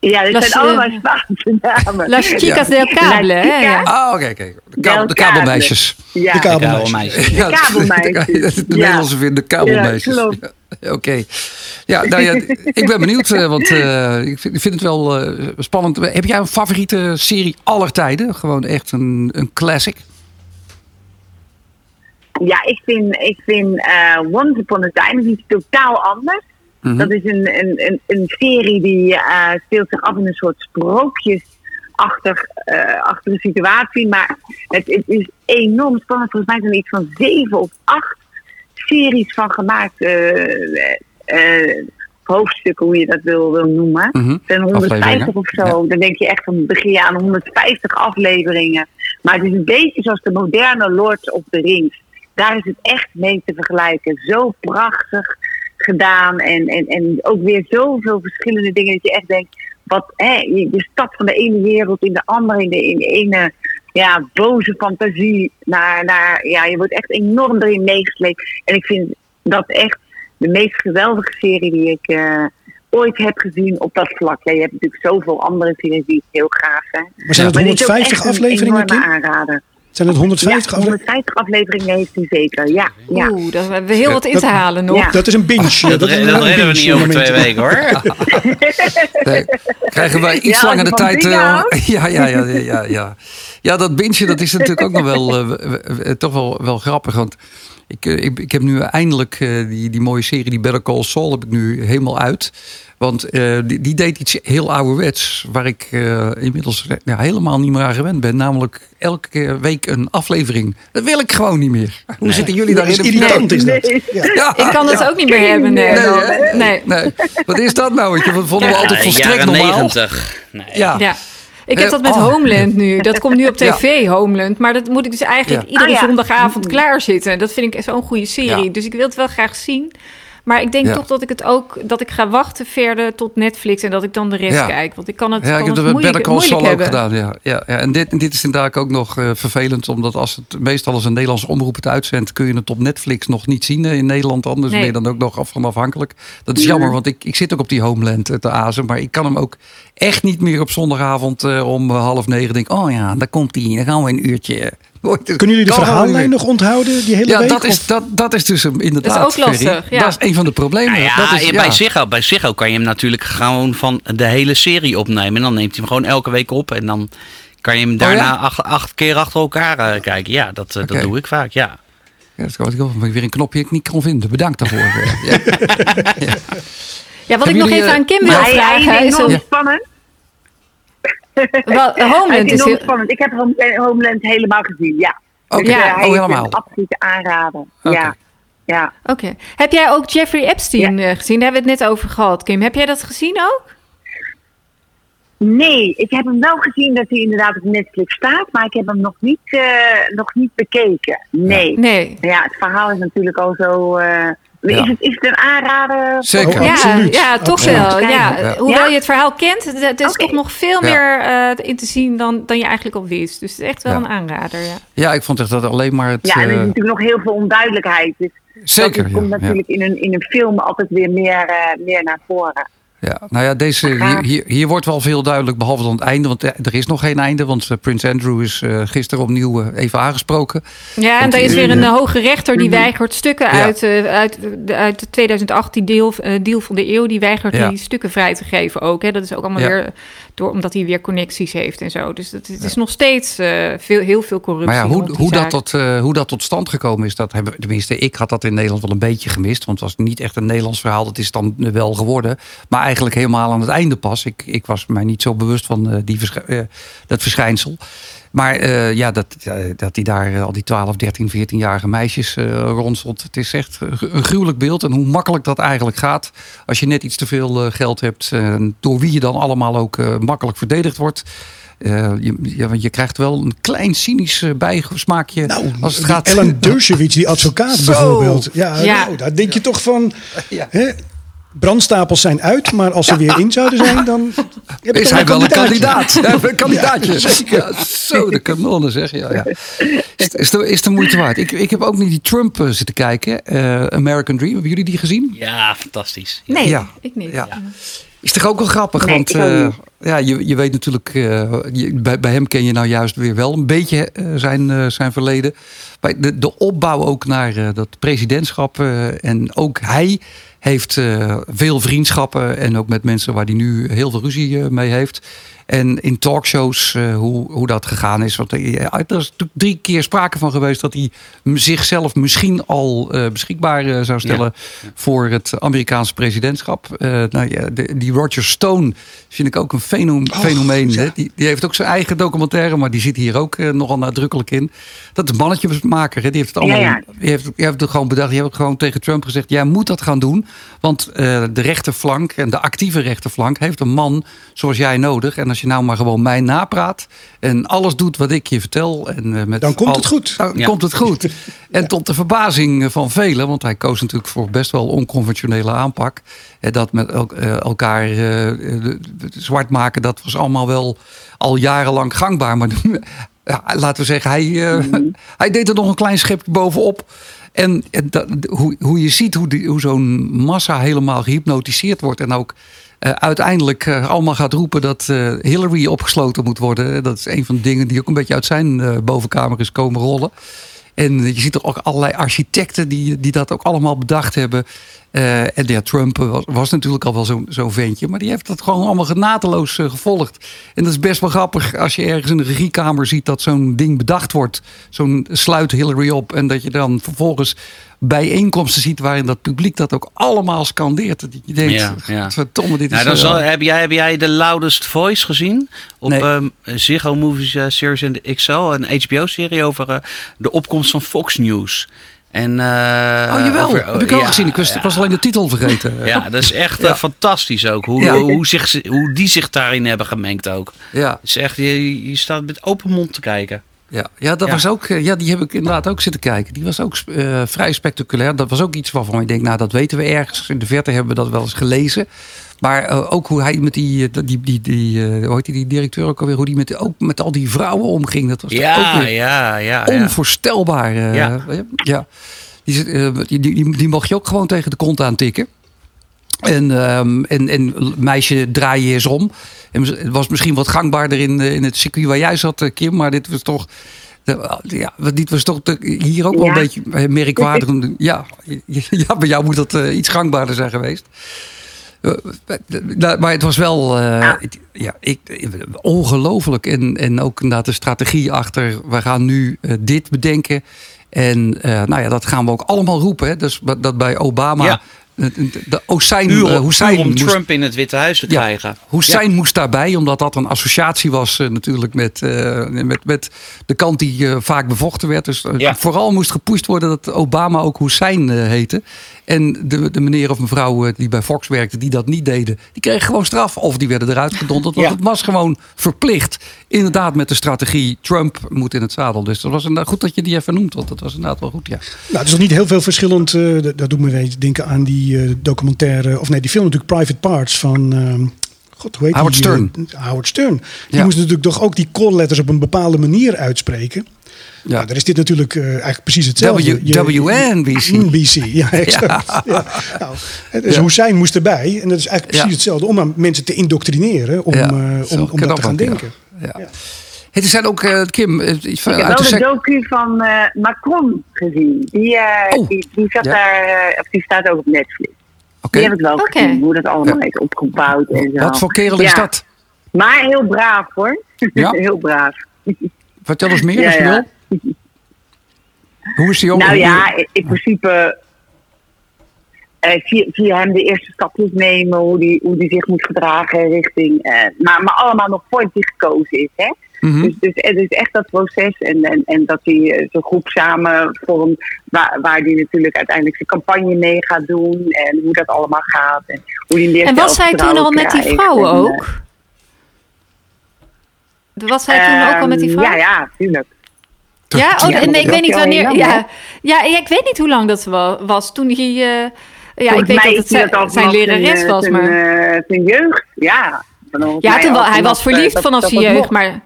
Ja, dit Las, zijn allemaal Spaanse namen. Las Chicas del Cable, hè? Ja. Ah, oké, oké. De, kabel, de kabelmeisjes. Ja. De kabelmeisjes. De kabelmeisjes. De, de, de Nederlandse vinden de kabelmeisjes. Ja, Oké. Okay. Ja, nou ja, ik ben benieuwd, want uh, ik vind het wel uh, spannend. Heb jij een favoriete serie aller tijden? Gewoon echt een, een classic? Ja, ik vind, ik vind eh, Once Upon a Time is iets totaal anders. Mhm. Dat is een, een, een, een serie die eh, speelt zich af in een soort sprookjesachtig eh achtige situatie. Maar het, het is enorm spannend. Volgens mij zijn er iets van zeven of acht series van gemaakt. eh, hoofdstukken, hoe je dat wil, wil noemen. Het zijn 150 Afleveringen. of zo. Dan denk je echt van begin je aan 150 afleveringen. Maar het is een beetje zoals de moderne Lord of the Rings. Daar is het echt mee te vergelijken. Zo prachtig gedaan. En, en, en ook weer zoveel verschillende dingen dat je echt denkt. Wat, hè, je, je stapt van de ene wereld in de andere, in de, in de ene ja, boze fantasie. Naar, naar, ja, je wordt echt enorm erin meegesleept. En ik vind dat echt de meest geweldige serie die ik eh, ooit heb gezien op dat vlak. Ja, je hebt natuurlijk zoveel andere series die heel gaaf zijn. Maar zijn Maar ook 150 echt een afleveringen, enorme aanrader. Zijn het 150 ja, afleveringen? 150 afleveringen heeft hij zeker. Ja, ja. Oeh, daar hebben we heel wat in dat- te halen nog. Ja. Dat is een binge. Dat, dat is re- een dat redden we binge niet over twee weken hoor. Nee, krijgen wij iets langer de tijd. eh, ja, ja, ja, ja, ja, ja. Ja, dat bintje, dat is natuurlijk ook nog wel, eh, w- w- toch wel, wel grappig. Want ik, eh, ik, ik heb nu eindelijk eh, die, die mooie serie, die Better Call Saul, heb ik nu helemaal uit. Want eh, die, die deed iets heel ouderwets, waar ik eh, inmiddels ja, helemaal niet meer aan gewend ben. Namelijk elke week een aflevering. Dat wil ik gewoon niet meer. Hoe zitten jullie Dat is daarin? irritant, is dat. Nee. Ja. Ja, Ik kan het ja. ook niet meer hebben. Nee. Nee, Nee. hè? nee. Nee, wat is dat nou? Dat vonden we altijd volstrekt jaren normaal. 90. Nee. Ja. Ik heb Eh, dat met oh. Homeland nu. Dat komt nu op Ja. tv, Homeland. Maar dat moet ik dus eigenlijk Ja. iedere Ah, ja. zondagavond klaarzitten. Dat vind ik zo'n goede serie. Ja. Dus ik wil het wel graag zien. Maar ik denk Ja. toch dat ik het ook dat ik ga wachten verder tot Netflix en dat ik dan de rest Ja. kijk. Want ik kan het, Ja, ik heb het moeilijk, Better Call Saul ook gedaan. Ja. Ja, ja. En dit, dit is inderdaad ook nog eh, vervelend. Omdat als het meestal als een Nederlandse omroep het uitzendt... kun je het op Netflix nog niet zien eh, in Nederland. Anders Nee. ben je dan ook nog af van afhankelijk. Dat is jammer, want ik, ik zit ook op die Homeland te azen. Maar ik kan hem ook echt niet meer op zondagavond eh, om eh, half negen denk Oh ja, daar komt hij. Dan gaan we een uurtje. Kunnen jullie de verhaallijn nog onthouden die hele Ja, week? dat is, Of- dat, dat is dus een- inderdaad. Dat is ook Ferry. lastig, ja. Dat is een van de problemen. Nou ja, dat is, bij, Ziggo, bij Ziggo kan je hem natuurlijk gewoon van de hele serie opnemen. En dan neemt hij hem gewoon elke week op. En dan kan je hem daarna ja? acht, acht keer achter elkaar eh, kijken. Ja, dat, eh, dat doe ik vaak, ja. Ja, dat kan ik weer een knopje ik niet kon vinden. Bedankt daarvoor. eh. ja. Ja, wat Hebben ik nog even eh, aan Kim wil vragen. is Ja. spannend. wel, Hij Homeland is heel, spannend. Ik heb Home- Homeland helemaal gezien, ja. Oké, Dus, eh, Ja. oh helemaal. aanrader. Oké. Ja. Ja. Oké. Heb jij ook Jeffrey Epstein eh, gezien? Daar hebben we het net over gehad, Kim. Heb jij dat gezien ook? Nee, ik heb hem wel gezien dat hij inderdaad op Netflix staat, maar ik heb hem nog niet, eh, nog niet bekeken. Nee. Nee. Ja, het verhaal is natuurlijk al zo. eh. Is, het, is het een aanrader? Zeker. voor- Oh, Ja, absoluut. ja, toch wel. Ja. Ja. Hoewel Ja? je het verhaal kent, het, het is toch nog veel Ja. meer eh, in te zien dan, dan je eigenlijk al wist. Dus het is echt wel Ja. een aanrader. Ja. Ja, ik vond echt dat alleen maar het... Ja, en er is eh, natuurlijk nog heel veel onduidelijkheid. Dus zeker, dat komt ja, ja. natuurlijk in, een, in een film altijd weer meer, eh, meer naar voren. Ja, nou ja, deze, hier, hier, wordt wel veel duidelijk, behalve dan het einde. Want eh, er is nog geen einde, want eh, Prins Andrew is eh, gisteren opnieuw even aangesproken. Ja, en daar is weer een hoge rechter die Mhm. weigert stukken Ja. uit, uit, de, uit de 2018 deal, deal van de eeuw. Die weigert Ja. die stukken vrij te geven ook. Hè. Dat is ook allemaal Ja. weer door, omdat hij weer connecties heeft en zo. Dus het, het is nog steeds eh, veel, heel veel corruptie. Maar ja, hoe, hoe, dat tot, eh, hoe dat tot stand gekomen is, dat hebben, tenminste, ik had dat in Nederland wel een beetje gemist. Want het was niet echt een Nederlands verhaal, dat is dan wel geworden. Maar eigenlijk helemaal aan het einde pas. Ik, ik was mij niet zo bewust van eh, die dat verschijnsel. Maar eh, ja, dat, dat hij daar eh, al die 12, 13, 14-jarige meisjes eh ronselt. Het is echt een gruwelijk beeld. En hoe makkelijk dat eigenlijk gaat. Als je net iets te veel eh, geld hebt. eh, door wie je dan allemaal ook eh, makkelijk verdedigd wordt. Eh, je, ja, want je krijgt wel een klein cynisch eh, bijsmaakje Nou, als het die gaat. Ellen Dershowitz, die advocaat Zo. bijvoorbeeld. Ja, Ja. Nou, daar denk je toch van... Ja. Hè, brandstapels zijn uit, maar als ze weer in zouden zijn, dan... heb Is hij wel een kandidaat? Ja, een kandidaatje. Ja, zo, de kanonnen zeg. Ja, ja. Is, is, de, is de moeite waard. Ik, ik heb ook niet die Trump eh, zitten kijken. Eh, American Dream. Hebben jullie die gezien? Ja, fantastisch. Nee, Ja. ik niet. Ja. Is toch ook wel grappig? Nee, want eh, ja, je, je weet natuurlijk, eh, je- bij, bij hem ken je nou juist weer wel een beetje zijn, zijn verleden. Bij de, de opbouw ook naar dat presidentschap. eh, en ook hij heeft eh, veel vriendschappen. En ook met mensen waar hij nu heel veel ruzie eh, mee heeft. En in talkshows uh, hoe, hoe dat gegaan is. Want uh, er is natuurlijk drie keer sprake van geweest dat hij zichzelf misschien al uh, beschikbaar zou stellen ja. voor het Amerikaanse presidentschap. nou ja, de, die Roger Stone vind ik ook een fenom oh, fenomeen. Ja. Die, die heeft ook zijn eigen documentaire, maar die zit hier ook nogal nadrukkelijk in. Dat is een mannetjesmaker. Hè? Die heeft het allemaal. Ja, die heeft, die heeft het gewoon bedacht. Die heeft gewoon tegen Trump gezegd: jij moet dat gaan doen. Want de rechterflank en de actieve rechterflank heeft een man zoals jij nodig. En als je nou maar gewoon mij napraat en alles doet wat ik je vertel. En uh, met dan komt het goed. Dan ja. komt het goed. En tot de verbazing van velen, want hij koos natuurlijk voor best wel onconventionele aanpak. En dat met el uh, elkaar uh, zwart maken, dat was allemaal wel al jarenlang gangbaar. Maar ja, laten we zeggen, hij, mm. hij deed er nog een klein schepje bovenop. En, en dat, hoe, hoe je ziet hoe, die, hoe zo'n massa helemaal gehypnotiseerd wordt. En ook uh, uiteindelijk uh, allemaal gaat roepen dat uh, Hillary opgesloten moet worden. Dat is een van de dingen die ook een beetje uit zijn bovenkamer is komen rollen. En je ziet er ook allerlei architecten die, die dat ook allemaal bedacht hebben. Uh, en ja, Trump was, was natuurlijk al wel zo'n zo ventje. Maar die heeft dat gewoon allemaal genateloos uh, gevolgd. En dat is best wel grappig als je ergens in de regiekamer ziet dat zo'n ding bedacht wordt. Zo'n sluit Hillary op. En dat je dan vervolgens bijeenkomsten ziet waarin dat publiek dat ook allemaal scandeert. Dat je denkt, ja, ja. verdomme, dit nou, is... Dan zal, heb, jij, heb jij de Loudest Voice gezien? Op nee. um, Ziggo Movies uh, Series in de XL. Een HBO-serie over de opkomst van Fox News. En, uh, oh jawel, over, heb ik ook ja, gezien. Ik was, ja. was, alleen de titel vergeten. Ja, dat is echt ja. fantastisch ook. Hoe, hoe, hoe, zich, hoe die zich daarin hebben gemengd ook. Ja. Het is echt, je, je staat met open mond te kijken. Ja, ja, dat was ook, ja, die heb ik inderdaad ook zitten kijken. Die was ook uh, vrij spectaculair. Dat was ook iets waarvan ik denk, nou, dat weten we ergens. In de verte hebben we dat wel eens gelezen. Maar uh, ook hoe hij met die, die, die, die uh, hoe heet die, die directeur ook alweer, hoe die met, ook met al die vrouwen omging. Dat was ja, ook ja, ja, onvoorstelbaar. Uh, ja. ja. Die, die, die, die mocht je ook gewoon tegen de kont aantikken. En, um, en, en meisje, draai je eens om. En het was misschien wat gangbaarder in, in het circuit waar jij zat, Kim. Maar dit was toch... Ja, dit was toch hier ook wel ja. een beetje merkwaardig. Ja, ja, bij jou moet dat uh, iets gangbaarder zijn geweest. Uh, maar het was wel uh, ja. ja, ik, ongelooflijk. En, en ook inderdaad de strategie achter. We gaan nu dit bedenken. En nou ja, dat gaan we ook allemaal roepen. Hè. Dus dat bij Obama... Ja de Hussein, uur, Hussein om moest, Trump in het Witte Huis te krijgen. Ja, Hussein ja. moest daarbij, omdat dat een associatie was uh, natuurlijk met, uh, met, met de kant die uh, vaak bevochten werd. Dus ja. vooral moest gepusht worden dat Obama ook Hussein heette. En de, de meneer of mevrouw die bij Fox werkte, die dat niet deden, die kregen gewoon straf. Of die werden eruit gedonderd. Want het was gewoon verplicht. Inderdaad met de strategie Trump moet in het zadel. Dus dat was inderdaad goed dat je die even noemt. Want dat was inderdaad wel goed, ja. Nou, het is nog niet heel veel verschillend. dat doet me denken aan die uh, documentaire, of nee, die film natuurlijk Private Parts van. Uh, God, hoe heet Howard die, Stern. Howard Stern. Die ja. moest natuurlijk toch ook die call letters op een bepaalde manier uitspreken. Ja. Nou, daar is dit natuurlijk uh, eigenlijk precies hetzelfde. W, WNBC. NBC, ja, exact. Ja. ja. Nou, dus ja. Hussein moest erbij. En dat is eigenlijk precies hetzelfde. Om aan mensen te indoctrineren. Om, uh, om, om dat te gaan denken. Ja. Het zijn ook, uh, Kim... Uh, ik heb wel de docu van uh, Macron gezien. Die, oh, die, die, zat ja. daar, of die staat ook op Netflix. Okay. Die heb ik wel okay. gezien, hoe dat allemaal ja. is opgebouwd en zo. Wat voor kerel is dat? Maar heel braaf hoor. Ja? heel braaf. Vertel eens meer als je wil. Hoe is die ook? Nou ja, in principe... Uh, zie, zie je hem de eerste stapjes nemen, hoe die, hoe die zich moet gedragen richting... maar, maar allemaal nog voordat hij gekozen is, hè? Mm -hmm. dus, dus het is echt dat proces en, en, en dat hij zo'n groep samen vormt waar, waar hij natuurlijk uiteindelijk zijn campagne mee gaat doen en hoe dat allemaal gaat. En, hoe die en was hij toen al met die vrouwen ook? Was hij toen um, ook al met die vrouwen? Ja, ja, tuurlijk. Ja, oh, ja, nee, ik weet niet wanneer. Ja, ja, ik weet niet hoe lang dat was toen hij. Uh, ja, ik weet dat het zijn, dat zijn lerares was, zijn, maar. Zijn jeugd, ja. Ja, toen hij was verliefd dat, vanaf zijn jeugd, maar.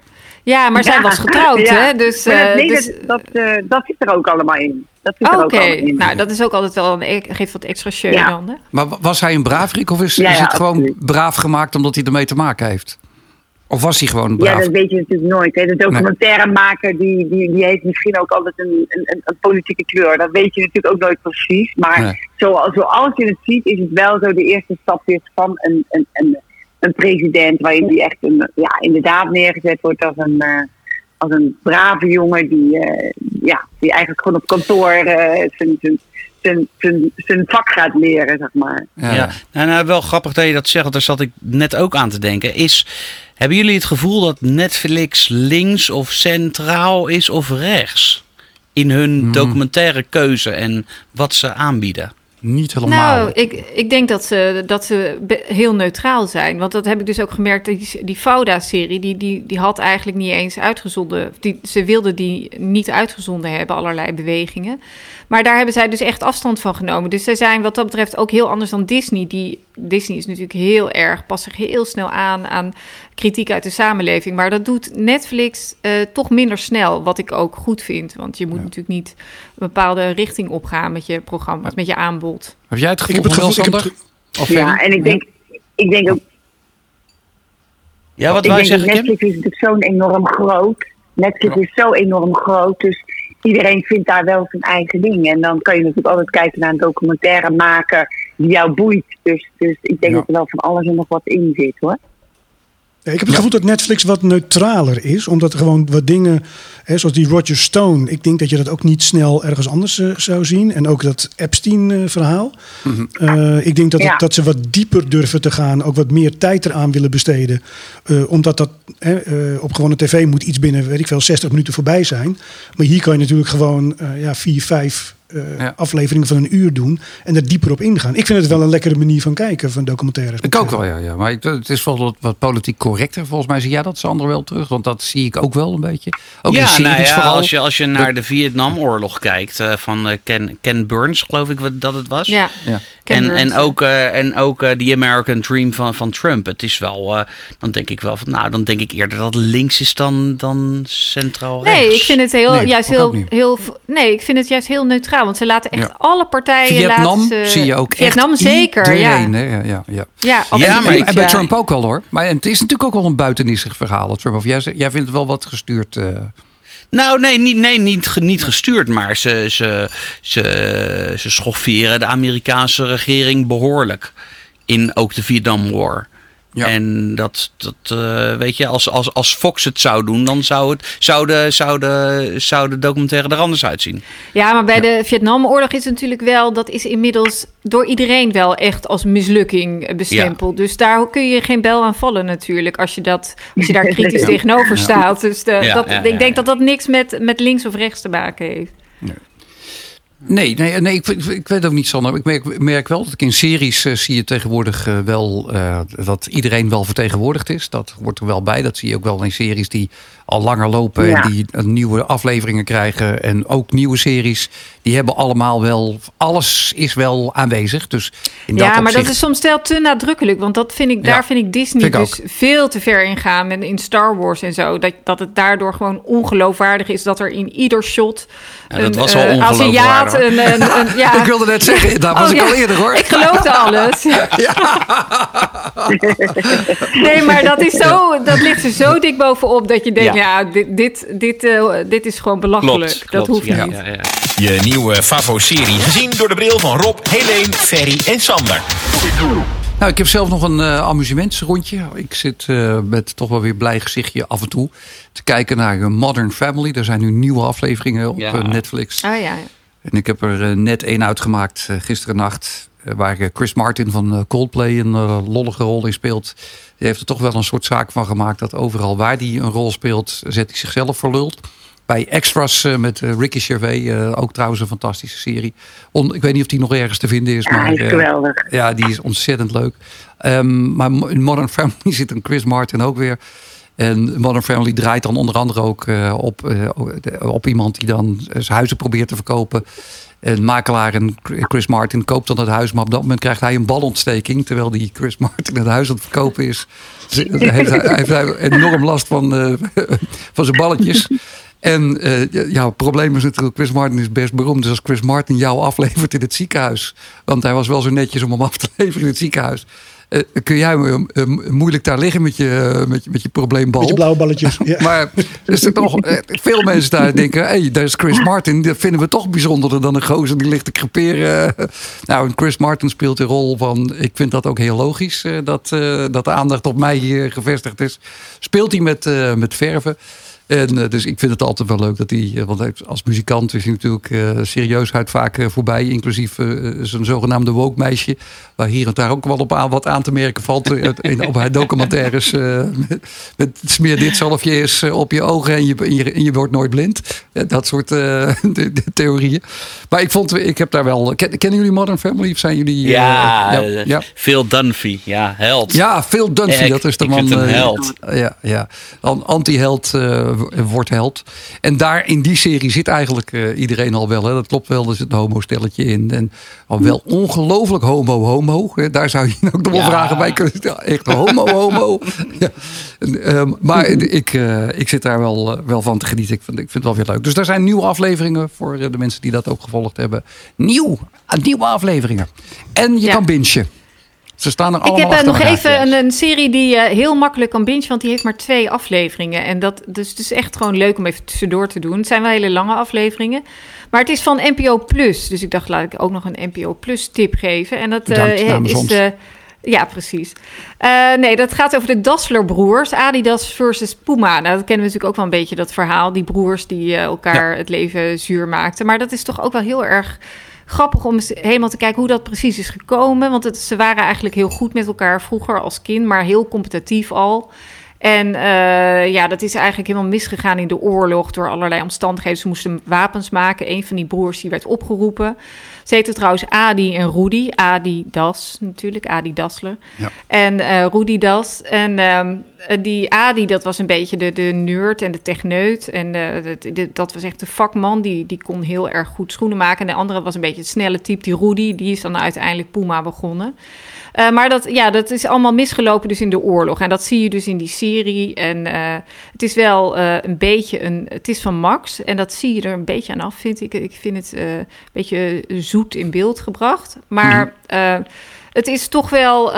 Ja, maar ja, zij was getrouwd, ja. hè? Dus, uh, nee, dus... dat, dat, uh, dat zit er ook allemaal in. Oké, okay. nou dat is ook altijd wel een, geeft wat extra show ja. dan. Hè? Maar was hij een braafrik of is, ja, is het gewoon absoluut. braaf gemaakt omdat hij ermee te maken heeft? Of was hij gewoon braaf? Ja, dat weet je natuurlijk nooit. Hè. De documentairemaker die, die, die heeft misschien ook altijd een, een, een, politieke kleur. Dat weet je natuurlijk ook nooit precies. Maar nee. zoals, zoals je het ziet is het wel zo de eerste stap is van een, een, een een president waarin die echt een, ja, inderdaad neergezet wordt als een, eh, als een brave jongen die, eh, ja, die eigenlijk gewoon op kantoor eh, zijn, zijn, zijn, zijn, zijn vak gaat leren, zeg maar. Ja, Nou, nou, wel grappig dat je dat zegt, want daar zat ik net ook aan te denken. Is, hebben jullie het gevoel dat Netflix links of centraal is of rechts? In hun documentaire keuze en wat ze aanbieden? Niet helemaal. Nou, ik, ik denk dat ze, dat ze heel neutraal zijn. Want dat heb ik dus ook gemerkt. Die, die Fauda-serie, die, die, die had eigenlijk niet eens uitgezonden. Die, ze wilden die niet uitgezonden hebben, allerlei bewegingen. Maar daar hebben zij dus echt afstand van genomen. Dus zij zijn wat dat betreft ook heel anders dan Disney. Die, Disney is natuurlijk heel erg, past zich heel snel aan aan kritiek uit de samenleving. Maar dat doet Netflix eh, toch minder snel, wat ik ook goed vind. Want je moet natuurlijk niet een bepaalde richting opgaan met je programma's, met je aanbod. Heb jij het Ik gevoel heb het van gevoel, ik heb Sander? het Of Ja, en ik denk, ik denk ook Ja, wat ik wij zeggen, Kim? Netflix is natuurlijk zo'n enorm groot. Netflix is zo enorm groot, dus iedereen vindt daar wel zijn eigen ding. En dan kan je natuurlijk altijd kijken naar een documentaire maken die jou boeit. Dus, dus ik denk Ja. dat er wel van alles en nog wat in zit hoor. Ja, ik heb het gevoel dat Netflix wat neutraler is. Omdat er gewoon wat dingen, hè, zoals die Roger Stone. Ik denk dat je dat ook niet snel ergens anders eh, zou zien. En ook dat Epstein-verhaal. ik denk dat, het- Ja. dat ze wat dieper durven te gaan. Ook wat meer tijd eraan willen besteden. Eh, omdat dat hè, eh, op gewone tv moet iets binnen, weet ik veel, 60 minuten voorbij zijn. Maar hier kan je natuurlijk gewoon eh, ja, vier, vijf eh, Ja. afleveringen van een uur doen. En er dieper op ingaan. Ik vind het wel een lekkere manier van kijken van documentaires. Ik ook wel, ja. ja. Maar ik- het is wel wat, wat politiek correcter. Volgens mij zie jij dat, Sander, wel terug. Want dat zie ik ook wel een beetje. Ook in ja, series nou ja, vooral. als je, als je naar de Vietnamoorlog kijkt eh, van eh, Ken, Ken Burns, geloof ik wat- dat het was. Ja, Ja. Ken En, Burns. en ook, eh, en ook eh, die American Dream van, van Trump. Het is wel, eh, dan denk ik wel van, nou, dan denk ik eerder dat links is dan, dan centraal rechts. Nee, ik vind het heel, Nee, juist heel, heel, nee, ik vind het juist heel neutraal. Want ze laten echt Ja. alle partijen. Vietnam laten ze- zie je ook Vietnam echt zeker, ja. hè? Ja, ja, ja. Ja, Ja, absoluut, maar ik- en bij ja. Trump ook wel hoor. Maar het is natuurlijk ook wel een buitenissig verhaal. Trump. Of jij, jij vindt het wel wat gestuurd. eh, Nou, nee, niet, nee, niet, niet gestuurd, maar ze, ze, ze, ze schofferen de Amerikaanse regering behoorlijk. In ook de Vietnam War. Ja. En dat, dat eh, weet je, als, als, als Fox het zou doen, dan zou, het, zou, de, zou, de, zou de documentaire er anders uitzien. Ja, maar bij de Vietnamoorlog is het natuurlijk wel, dat is inmiddels door iedereen wel echt als mislukking bestempeld. Dus daar kun je geen bel aan vallen natuurlijk, als je, dat, als je daar kritisch tegenover staat. Dus de, dat, ik denk dat dat niks met, met links of rechts te maken heeft. Nee, nee, nee ik, ik, ik weet ook niet, Sander. Ik merk, merk wel dat ik in series eh, zie je tegenwoordig eh, wel eh, dat iedereen wel vertegenwoordigd is. Dat wordt er wel bij. Dat zie je ook wel in series die al langer lopen Ja. en die nieuwe afleveringen krijgen. En ook nieuwe series. Die hebben allemaal wel. Alles is wel aanwezig. Dus in ja, dat maar dat is soms wel te nadrukkelijk. Want dat vind ik, Ja, daar vind ik Disney vind ik dus veel te ver in gaan. En in Star Wars en zo. Dat, dat het daardoor gewoon ongeloofwaardig is dat er in ieder shot. Ja, dat een, was eh, ongeloofwaardig, Aziat, een, een, een- ja. Ik wilde net zeggen, daar was Oh, ik ja. al eerder hoor. Ik geloofde alles. nee, maar dat, is zo, dat ligt er zo dik bovenop dat je denkt, ja, dit, dit, dit, eh, dit is gewoon belachelijk. Klopt, dat klopt. hoeft ja, niet. ja, ja. Je nieuwe Favo-serie gezien door de bril van Rob, Helene, Ferry en Sander. Nou, ik heb zelf nog een eh, amusementsrondje. Ik zit eh, met toch wel weer blij gezichtje af en toe te kijken naar Modern Family. Er zijn nu nieuwe afleveringen op Ja. Netflix. Oh ja. En ik heb er eh, net één uitgemaakt uh, gisteren nacht. Uh, waar Chris Martin van Coldplay een lollige rol in speelt. Die heeft er toch wel een soort zaak van gemaakt. Dat overal waar hij een rol speelt, zet hij zichzelf voor lul. Bij Extras met Ricky Gervais. ook trouwens een fantastische serie. On, ik weet niet of die nog ergens te vinden is. Ja, maar, hij is geweldig. ja, die is ontzettend leuk. Um, maar in Modern Family zit een Chris Martin ook weer. En Modern Family draait dan onder andere ook uh, op, uh, op iemand die dan zijn huizen probeert te verkopen. Een makelaar en Chris Martin koopt dan het huis, maar op dat moment krijgt hij een balontsteking. Terwijl die Chris Martin het huis aan het verkopen is. heeft hij, heeft enorm last van, uh, van zijn balletjes. En uh, ja, het probleem is natuurlijk, Chris Martin is best beroemd. Dus als Chris Martin jou aflevert in het ziekenhuis. Want hij was wel zo netjes om hem af te leveren in het ziekenhuis. Eh, kun jij eh, eh, moeilijk daar liggen met je, met je, met je probleembal. Met je blauwe balletjes. Ja. Maar er zijn toch veel mensen daar denken... hé, hey, daar is Chris Martin. Dat vinden we toch bijzonderder dan een gozer die ligt te creperen. Nou, en Chris Martin speelt de rol van... ik vind dat ook heel logisch, dat, dat de aandacht op mij hier gevestigd is. Speelt hij met, met verven. En eh, dus ik vind het altijd wel leuk dat hij, eh, want als muzikant is hij natuurlijk eh, serieusheid vaak voorbij, inclusief zijn zogenaamde woke meisje, waar hier en daar ook wel op aan, wat aan te merken valt in, op haar documentaires. met, met smeer dit zalfje eens op je ogen en je, en je, en je wordt nooit blind. Dat soort de- de theorieën. Maar ik vond, ik heb daar wel. Ken- kennen jullie Modern Family? Of zijn jullie? Ja, ja, ja. Phil Dunphy. Ja, held. Ja, Phil Dunphy, Ik- dat is de man. held. Ja, ja. An- Anti-held wordt held. En daar in die serie zit eigenlijk eh, iedereen al wel. Hè. Dat klopt wel, er zit een homo-stelletje in. En al wel ongelooflijk homo-homo. Daar zou je ook nog wel Ja. vragen bij kunnen stellen. Echt homo-homo. ja. Ehm, maar ik, eh, ik zit daar wel, eh, wel van te genieten. Ik vind, ik vind het wel weer leuk. Dus daar zijn nieuwe afleveringen voor eh, de mensen die dat ook gevolgd hebben. Nieuw, eh, nieuwe afleveringen. En je Ja. kan bingen. Ze staan er Ik allemaal heb eh, nog even een, een serie die je heel makkelijk kan bingen, want die heeft maar twee afleveringen. En dat dus het is echt gewoon leuk om even tussendoor te doen. Het zijn wel hele lange afleveringen. Maar het is van NPO Plus. Dus ik dacht, laat ik ook nog een NPO Plus tip geven. En dat eh, Bedankt is ons. de. Ja, precies. Eh, nee, dat gaat over de Dassler broers, Adidas versus Puma. Nou, dat kennen we natuurlijk ook wel een beetje, dat verhaal. Die broers die eh, elkaar het leven zuur maakten. Maar dat is toch ook wel heel erg grappig om eens helemaal te kijken hoe dat precies is gekomen. Want het, ze waren eigenlijk heel goed met elkaar vroeger als kind, maar heel competitief al. En eh, ja, dat is eigenlijk helemaal misgegaan in de oorlog door allerlei omstandigheden. Ze moesten wapens maken. Een van die broers die werd opgeroepen. Ze heten trouwens Adi en Rudy. Adi Das natuurlijk, Adi Dassler. Ja. En eh Rudy Das. En ehm, die Adi, dat was een beetje de, de nerd en de techneut. En eh, dat was echt de vakman. Die, die kon heel erg goed schoenen maken. En de andere was een beetje het snelle type. Die Rudy, die is dan uiteindelijk Puma begonnen. Eh, maar dat, ja, dat is allemaal misgelopen dus in de oorlog. En dat zie je dus in die serie. En eh, het is wel eh, een beetje een... Het is van Max. En dat zie je er een beetje aan af, vind ik. Ik vind het een beetje zoet in beeld gebracht. Maar... eh, het is toch wel,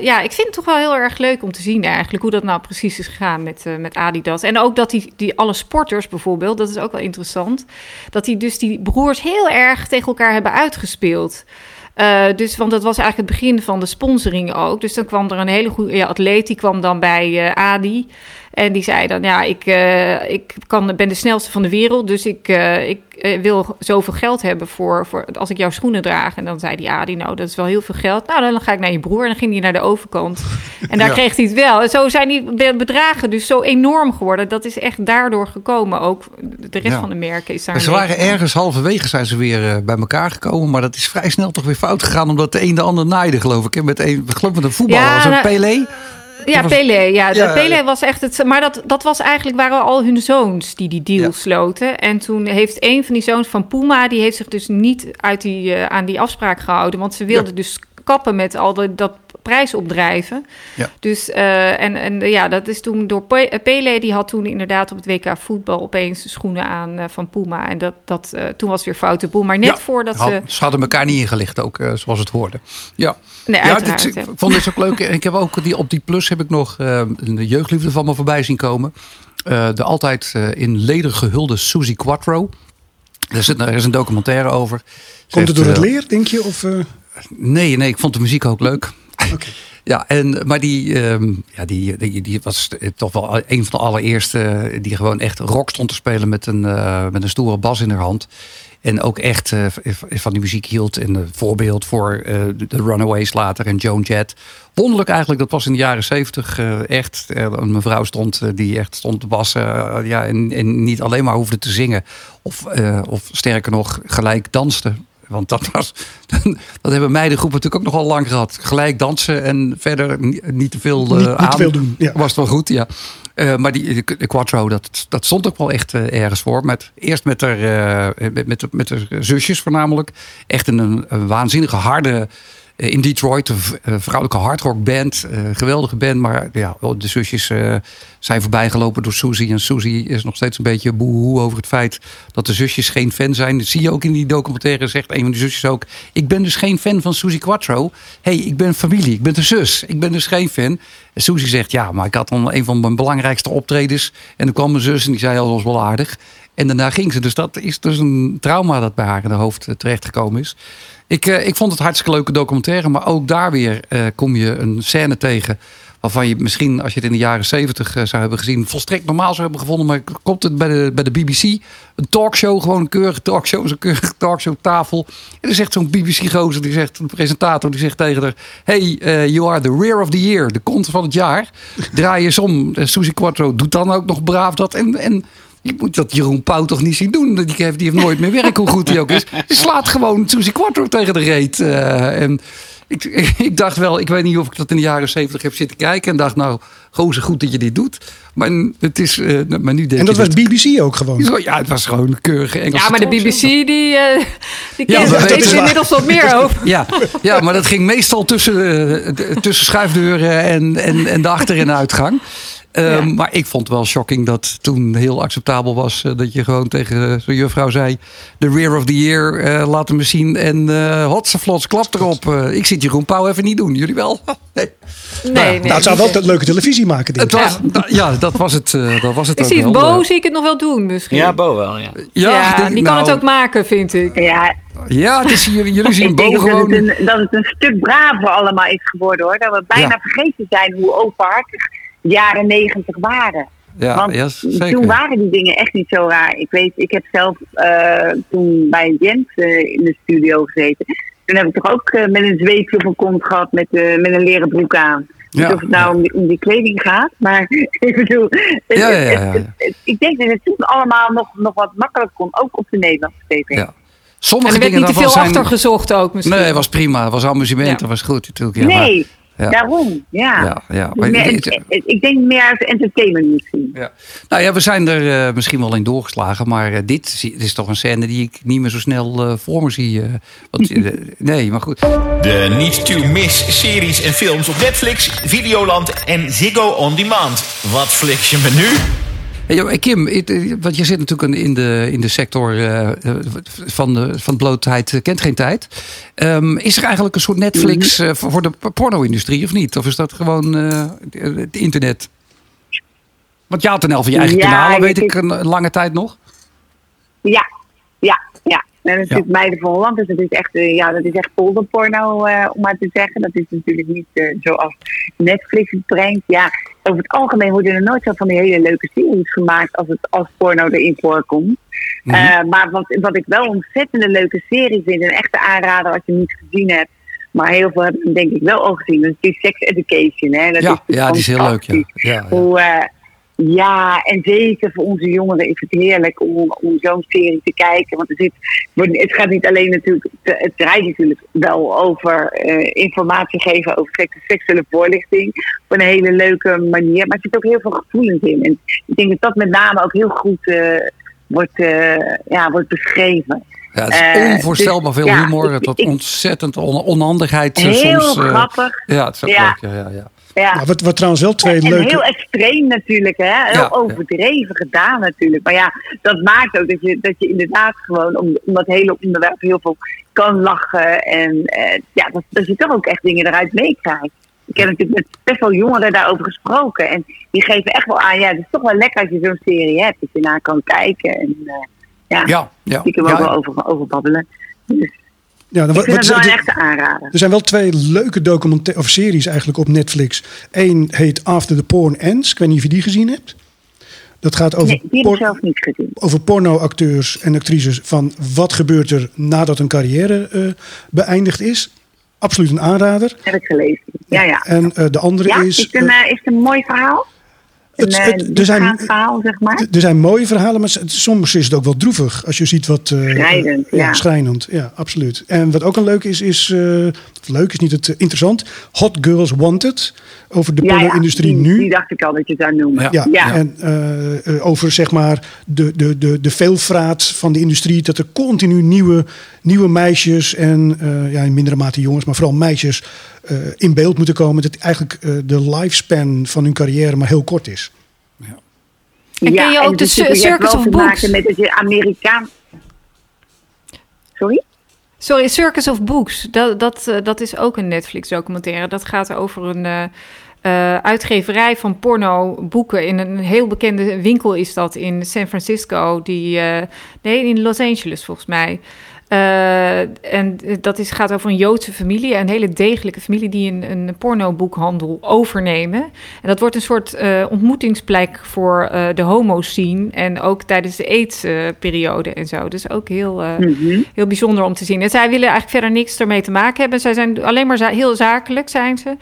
ja, ik vind het toch wel heel erg leuk om te zien eigenlijk hoe dat nou precies is gegaan met, met Adidas. En ook dat die, die alle sporters bijvoorbeeld, dat is ook wel interessant, dat die dus die broers heel erg tegen elkaar hebben uitgespeeld. Eh, dus, want dat was eigenlijk het begin van de sponsoring ook. Dus dan kwam er een hele goede ja, atleet, die kwam dan bij eh, Adi. En die zei dan, ja, ik, eh, ik kan, ben de snelste van de wereld, dus ik, eh, ik eh, wil zoveel geld hebben voor, voor als ik jouw schoenen draag. En dan zei die Adi, nou, dat is wel heel veel geld. Nou, dan ga ik naar je broer. En dan ging hij naar de overkant. En daar Ja. kreeg hij het wel. En zo zijn die be- bedragen dus zo enorm geworden. Dat is echt daardoor gekomen. Ook de rest Ja. van de merken is daar... Ze waren ergens halverwege zijn ze weer bij elkaar gekomen. Maar dat is vrij snel toch weer fout gegaan. Omdat de een de ander naaide, geloof ik. hè. Met een, ik geloof met een voetballer. Ja, een nou, Pelé. Ja, was- Pelé. Ja, was echt het. Maar dat, dat was eigenlijk waren al hun zoons die die deal Ja. sloten. En toen heeft een van die zoons van Puma, die heeft zich dus niet uit die, eh, aan die afspraak gehouden. Want ze wilden Ja. dus kappen met al de, dat prijsopdrijven. Ja. Dus eh, en, en ja, dat is toen door Pe- eh, Pelé, die had toen inderdaad op het WK voetbal opeens de schoenen aan eh, van Puma. En dat, dat, toen was weer foute boel. Maar net Ja, voordat had- ze. Ze hadden elkaar niet ingelicht, ook zoals het hoorde. Ja, Nee, ja dit, ik vond dit ook leuk. Ik heb ook die, op die plus heb ik nog eh, een jeugdliefde van me voorbij zien komen. Eh, de altijd eh, in leder gehulde Suzy Quattro. Er, zit, er is een documentaire over. Ze Komt het door het leer, denk je? Of, eh, Nee, nee, ik vond de muziek ook leuk. Ja, en, maar die, ehm, ja, die, die, die was toch wel een van de allereerste die gewoon echt rock stond te spelen met een, eh, met een stoere bas in haar hand. En ook echt eh, van die muziek hield. En een voorbeeld voor eh, de Runaways later en Joan Jett. Wonderlijk eigenlijk, dat was in de jaren zeventig echt. een mevrouw stond die echt stond te bassen. ja, en, en niet alleen maar hoefde te zingen. Of, of sterker nog, gelijk danste. Want dat was. Dat hebben meidengroepen natuurlijk ook nogal lang gehad. Gelijk dansen en verder ni- niet te veel eh, Niet- niet te aan. veel doen, ja. Was het wel goed, ja. Eh, maar die de, de Quattro, dat, dat stond ook wel echt eh, ergens voor. Met, eerst met haar, eh, met, met, met haar zusjes voornamelijk. Echt een, een waanzinnige harde eh, in Detroit. Een eh, vrouwelijke hardrockband. eh, geweldige band. Maar ja, de zusjes eh, zijn voorbijgelopen door Suzy. En Suzy is nog steeds een beetje boehoe over het feit dat de zusjes geen fan zijn. Dat zie je ook in die documentaire. Zegt een van de zusjes ook. Ik ben dus geen fan van Suzy Quattro. hey, ik ben familie. Ik ben de zus. Ik ben dus geen fan. En Suzy zegt ja, maar ik had dan een van mijn belangrijkste optredens. En dan kwam mijn zus en die zei al, was wel aardig. En daarna ging ze. Dus dat is dus een trauma dat bij haar in haar hoofd eh, terechtgekomen is. Ik, eh, ik vond het hartstikke leuke documentaire. Maar ook daar weer eh, kom je een scène tegen. Waarvan je misschien, als je het in de jaren zeventig zou hebben gezien, volstrekt normaal zou hebben gevonden. Maar komt het bij de, bij de BBC? Een talkshow, gewoon een keurige talkshow, zo'n keurige talkshowtafel. En er zegt zo'n BBC-gozer, die zegt, een presentator, die zegt tegen haar: Hey, you are the rear of the year, de kont van het jaar. Draai eens om. Uh, Suzy Quattro doet dan ook nog braaf dat. En, en je moet dat Jeroen Pauw toch niet zien doen. Die heeft, die heeft nooit meer werk, hoe goed hij ook is. Die slaat gewoon Suzy Quattro tegen de reet. Uh, en ik, ik, dacht wel, ik weet niet of ik dat in de jaren zeventig heb zitten kijken. En dacht, nou, gozer, goed dat je dit doet. Maar het is, uh, maar nu denk En dat was BBC ook gewoon? Ja, het was gewoon een keurige Engelse Ja, maar de BBC, die, uh, die ja, er inmiddels wat meer over. Ja, ja, maar dat ging meestal tussen, uh, tussen schuifdeuren en, en, en de achter- en uitgang. Um, ja. Maar ik vond het wel shocking dat toen heel acceptabel was uh, dat je gewoon tegen zo'n juffrouw zei: The rear of the year, uh, laat hem zien. En uh, hotseflots, klap erop. ik zit Jeroen Pauw even niet doen. Jullie wel? nee. Nee, nee, nou, het zou wel dat leuke televisie maken. Denk het was, ja. ja, dat was het. dat was het ik ook zie wel. Bo zie ik het nog wel doen misschien. Ja, Bo wel, ja. Ja, ja denk, die kan nou, het ook maken, vind ik. Ja, ja, het is, jullie, jullie zien Bo dat gewoon... Het een, dat het een stuk braver allemaal is geworden, hoor. Dat we bijna ja. vergeten zijn hoe openhartig jaren negentig waren. Ja, Want zeker. toen waren die dingen echt niet zo raar. Ik weet, ik heb zelf uh, toen bij Jens uh, in de studio gezeten. Toen heb ik toch ook uh, met een zweepje op mijn kont gehad met, met een leren broek aan. Ja, of het nou ja. om, die, om, die, kleding gaat, maar ik bedoel, ja, het, het, het, ik denk dat het toen allemaal nog, nog wat makkelijker kon, ook op de Nederlandse tv. Ja. Sommige en er werd dingen niet te veel zijn... achter gezocht ook misschien. Nee, het was prima. Het was amusement, dat was goed natuurlijk. Ja, nee, maar... Ja. Daarom, ja. ja, ja. Maar, meer, het, ik denk meer als entertainment misschien. Ja. Nou ja, we zijn er uh, misschien wel in doorgeslagen, maar uh, dit, dit, is toch een scène die ik niet meer zo snel uh, voor me zie. Want, nee, maar goed. De niet to miss series en films op Netflix, Videoland en Ziggo On Demand. Wat fliks je me nu? Hey, Kim, want je zit natuurlijk in de, in de sector uh, van, de, van blootheid kent geen tijd. Um, is er eigenlijk een soort Netflix uh, voor de porno-industrie of niet? Of is dat gewoon het internet? Want je had een van je eigen ja, kanalen, weet ik, een lange tijd nog. Ja, ja, ja. En dat is ja. Meiden van Holland, dus dat is echt, uh, ja, dat is echt polderporno, uh, om maar te zeggen. Dat is natuurlijk niet uh, zoals Netflix het brengt. Ja, over het algemeen worden er nooit zo van die hele leuke series gemaakt als, het, als porno erin voorkomt. Mm -hmm. maar wat, wat ik wel een ontzettende leuke serie vind, een echte aanrader als je hem niet gezien hebt. Maar heel veel hebben denk ik wel al gezien. Dat is Sex Education. Hè? Dat ja, is ja, die is heel leuk. Ja. Ja, Hoe, ja, en zeker voor onze jongeren is het heerlijk om, om zo'n serie te kijken. Want er zit, het gaat niet alleen natuurlijk, het draait natuurlijk wel over uh, informatie geven over seksuele voorlichting. Op een hele leuke manier. Maar er zit ook heel veel gevoelens in. En ik denk dat dat met name ook heel goed uh, wordt, uh, ja, wordt beschreven. Ja, het is onvoorstelbaar dus, veel ja, humor. Het wordt ontzettend on onhandigheid. Heel soms, grappig. ja, het is ook ja. leuk. Ja, ja, ja. Ja. Nou, wat, wat trouwens wel twee en, leuke... En heel extreem natuurlijk, hè? heel Ja, overdreven gedaan natuurlijk. Maar ja, dat maakt ook dat je, dat je inderdaad gewoon om, om dat hele onderwerp heel veel kan lachen. En eh, ja, dat, dat je toch ook echt dingen eruit meekrijgt. Ik heb natuurlijk met best wel jongeren daarover gesproken. En die geven echt wel aan, ja, het is toch wel lekker als je zo'n serie hebt. Dat je naar kan kijken. En uh, ja, Ja, ja. die kunnen we Ja, ook wel over, over babbelen. Dus Ja, dan, ik vind het wel wat- een echte aanrader. er zijn wel twee leuke documentaire of series eigenlijk op Netflix. Eén heet After the Porn Ends. Ik weet niet of je die gezien hebt. Dat gaat over, Nee, por- over pornoacteurs en actrices. Van wat gebeurt er nadat een carrière eh, beëindigd is. Absoluut een aanrader. Heb ik gelezen. Ja, ja. En eh, de andere Ja, is... is het een, eh, is het een mooi verhaal? Het- eh, het- er zijn- verhaal, zeg maar. Er zijn mooie verhalen, maar soms is het ook wel droevig. Als je ziet wat... eh, Schrijnend, ja. ja. schrijnend, ja, absoluut. En wat ook een leuk is, is... eh, leuk is niet het interessant. Hot Girls Wanted. Over de porno-industrie die, nu. Die dacht ik al dat je het zou noemen. Ja. Ja, Ja. en eh, eh, over zeg maar de, de, de, de veelvraat van de industrie. Dat er continu nieuwe, nieuwe meisjes en eh, ja, in mindere mate jongens, maar vooral meisjes eh, in beeld moeten komen. Dat eigenlijk eh, de lifespan van hun carrière maar heel kort is. En ken je ook de hebt Circus of Books? maken met dat je Amerikaan... Sorry? Sorry, Circus of Books. Dat, dat, eh, dat is ook een Netflix-documentaire. Dat gaat over een eh, eh, uitgeverij van porno-boeken. In een heel bekende winkel is dat in San Francisco. Die, nee, in Los Angeles volgens mij. Eh, en dat is, gaat over een Joodse familie, een hele degelijke familie die een, een pornoboekhandel overnemen. En dat wordt een soort eh, ontmoetingsplek voor eh, de homo-scene en ook tijdens de AIDS-periode en zo. Dus ook heel, Mhm. heel bijzonder om te zien. En zij willen eigenlijk verder niks ermee te maken hebben. Zij zijn alleen maar za- heel zakelijk, zijn ze.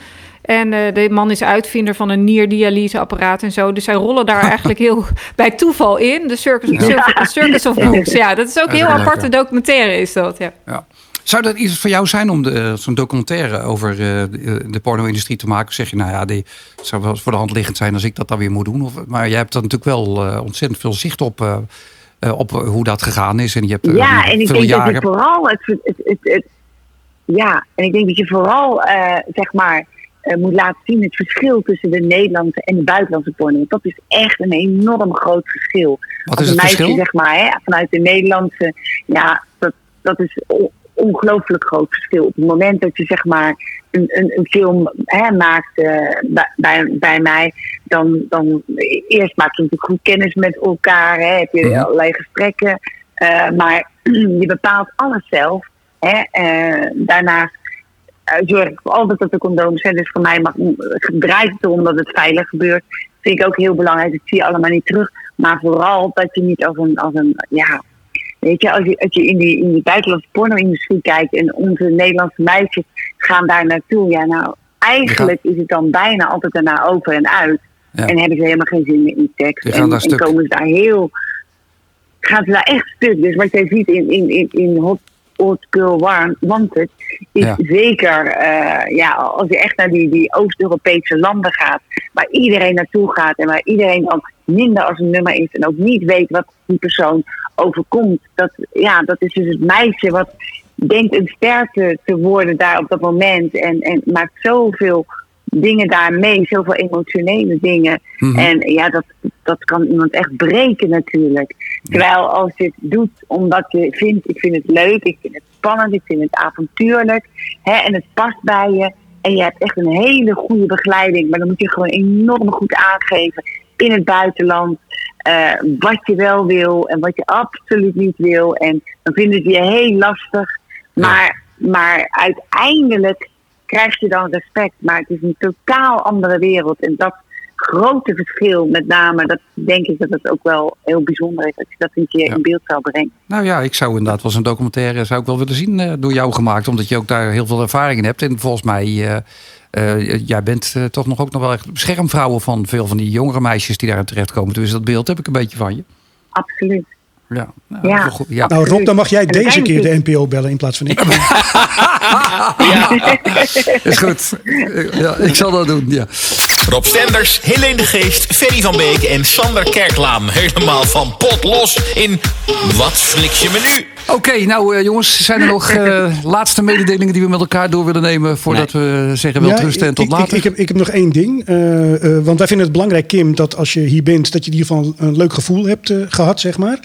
En eh, de man is uitvinder van een nierdialyseapparaat en zo. Dus zij rollen daar eigenlijk heel bij toeval in. De Circus, Circus, Circus of Books. Ja, dat is ook Dat is heel aparte documentaire is dat, ja. Ja. Zou dat iets voor jou zijn om de- zo'n documentaire over eh, de, de porno-industrie te maken? Of zeg je, nou ja, die zou wel voor de hand liggend zijn als ik dat dan weer moet doen. Of, maar jij hebt er natuurlijk wel eh, ontzettend veel zicht op, eh, eh, op hoe dat gegaan is. En je hebt eh, Ja, en ik denk jaren. dat je vooral het, het, het, het- ja, en ik denk dat je vooral eh, zeg maar eh, moet laten zien het verschil tussen de Nederlandse en de buitenlandse porno. Dat is echt een enorm groot verschil. Wat is het meisje, verschil? zeg maar, hè, vanuit de Nederlandse, ja, dat, dat is on- ongelooflijk groot verschil. Op het moment dat je zeg maar een, een, een film hè, maakt eh, bij, bij, mij, dan, dan eerst maak je natuurlijk goed kennis met elkaar, hè, heb je Mhm. allerlei gesprekken, eh, maar je bepaalt alles zelf. Hè, daarnaast zorg ik altijd dat er condooms zijn. Dus voor mij mag, draait het erom dat het veilig gebeurt. Vind ik ook heel belangrijk. Dat zie je allemaal niet terug. Maar vooral dat je niet als een, als een ja, weet je, als je, als je in die, in die buitenlandse porno-industrie kijkt en onze Nederlandse meisjes gaan daar naartoe. Ja, nou, eigenlijk is het dan bijna altijd daarna over en uit. Ja. En hebben ze helemaal geen zin meer in tekst. En, en komen ze daar heel, gaan ze daar echt stuk. Dus wat jij ziet in, in, in, in Hot, Hot Girl Wa- Wanted, is Ja. zeker, eh, ja, als je echt naar die, die Oost-Europese landen gaat, waar iedereen naartoe gaat en waar iedereen dan minder als een nummer is en ook niet weet wat die persoon overkomt. Dat, ja, dat is dus het meisje wat denkt een ster te, te worden daar op dat moment en, en maakt zoveel dingen daar mee, zoveel emotionele dingen. Mhm. En ja, dat, dat kan iemand echt breken natuurlijk. Terwijl als je het doet omdat je vindt, ik vind het leuk, ik vind het spannend, ik vind het avontuurlijk. Hè, en het past bij je. En je hebt echt een hele goede begeleiding. Maar dan moet je gewoon enorm goed aangeven in het buitenland. eh, wat je wel wil en wat je absoluut niet wil. En dan vinden ze je heel lastig. Maar, maar uiteindelijk krijg je dan respect. Maar het is een totaal andere wereld. En dat grote verschil, met name, dat denk ik dat het ook wel heel bijzonder is. Dat je dat een keer Ja. in beeld zou brengen. Nou ja, ik zou inderdaad wel zo'n documentaire zou ik wel willen zien eh, door jou gemaakt. Omdat je ook daar heel veel ervaring in hebt. En volgens mij, eh, eh, jij bent eh, toch nog ook nog wel echt beschermvrouwen van veel van die jongere meisjes die daar terechtkomen. Dus dat beeld heb ik een beetje van je. Absoluut. Ja, nou, Ja. goed. ja. Nou Rob, dan mag jij deze keer de NPO bellen in plaats van ik. is goed. Ja, ik zal dat doen. Ja. Rob Stenders, Helene de Geest, Ferry van Beek en Sander Kerklaan. Helemaal van pot los in Wat flik je me nu? Oké, nou eh, jongens, zijn er nog eh, laatste mededelingen die we met elkaar door willen nemen voordat we zeggen wel Ja, rusten en tot ik, later? Ik, ik, heb, ik heb nog één ding. Eh, eh, want wij vinden het belangrijk, Kim, dat als je hier bent, dat je in ieder geval een leuk gevoel hebt eh, gehad, zeg maar.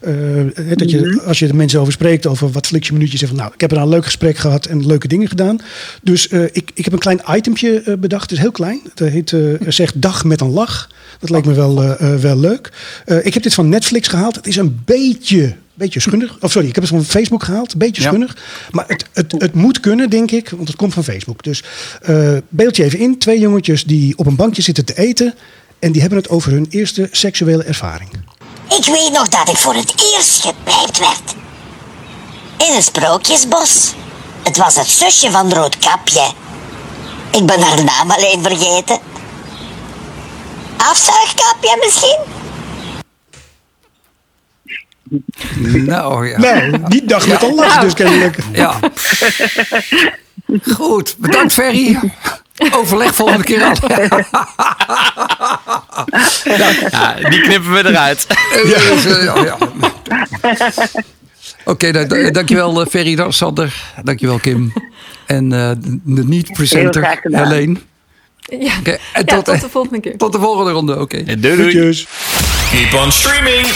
Eh, hè, dat je, als je er mensen over spreekt, over wat fliks je minuutje, zegt van nou, ik heb er een leuk gesprek gehad en leuke dingen gedaan. Dus eh, ik, ik heb een klein itempje bedacht, het is heel klein. Het heet eh, zeg dag met een lach. Dat lijkt me wel, eh, eh, wel leuk. Eh, ik heb dit van Netflix gehaald. Het is een beetje, beetje schunnig. Of sorry, ik heb het van Facebook gehaald. Een beetje Ja. schunnig. Maar het, het, het moet kunnen, denk ik. Want het komt van Facebook. Dus eh beeld je even in. Twee jongetjes die op een bankje zitten te eten. En die hebben het over hun eerste seksuele ervaring. Ik weet nog dat ik voor het eerst gepijpt werd. In een sprookjesbos. Het was het zusje van Roodkapje. Ik ben haar naam alleen vergeten. Afzuigkapje misschien? Nou ja. Nou, die dag met een lach dus kennelijk. ja. Goed, bedankt Ferry. Overleg volgende keer al. Ja, die knippen we eruit. Ja, ja. Oké, dan- dan- dankjewel eh, Ferry, dan Sander. Dankjewel Kim. En eh, de niet-presenter. Helene. Ja, Oké, en ja, tot, tot de volgende keer. tot de volgende ronde. Oké. Doei doei. Keep on streaming.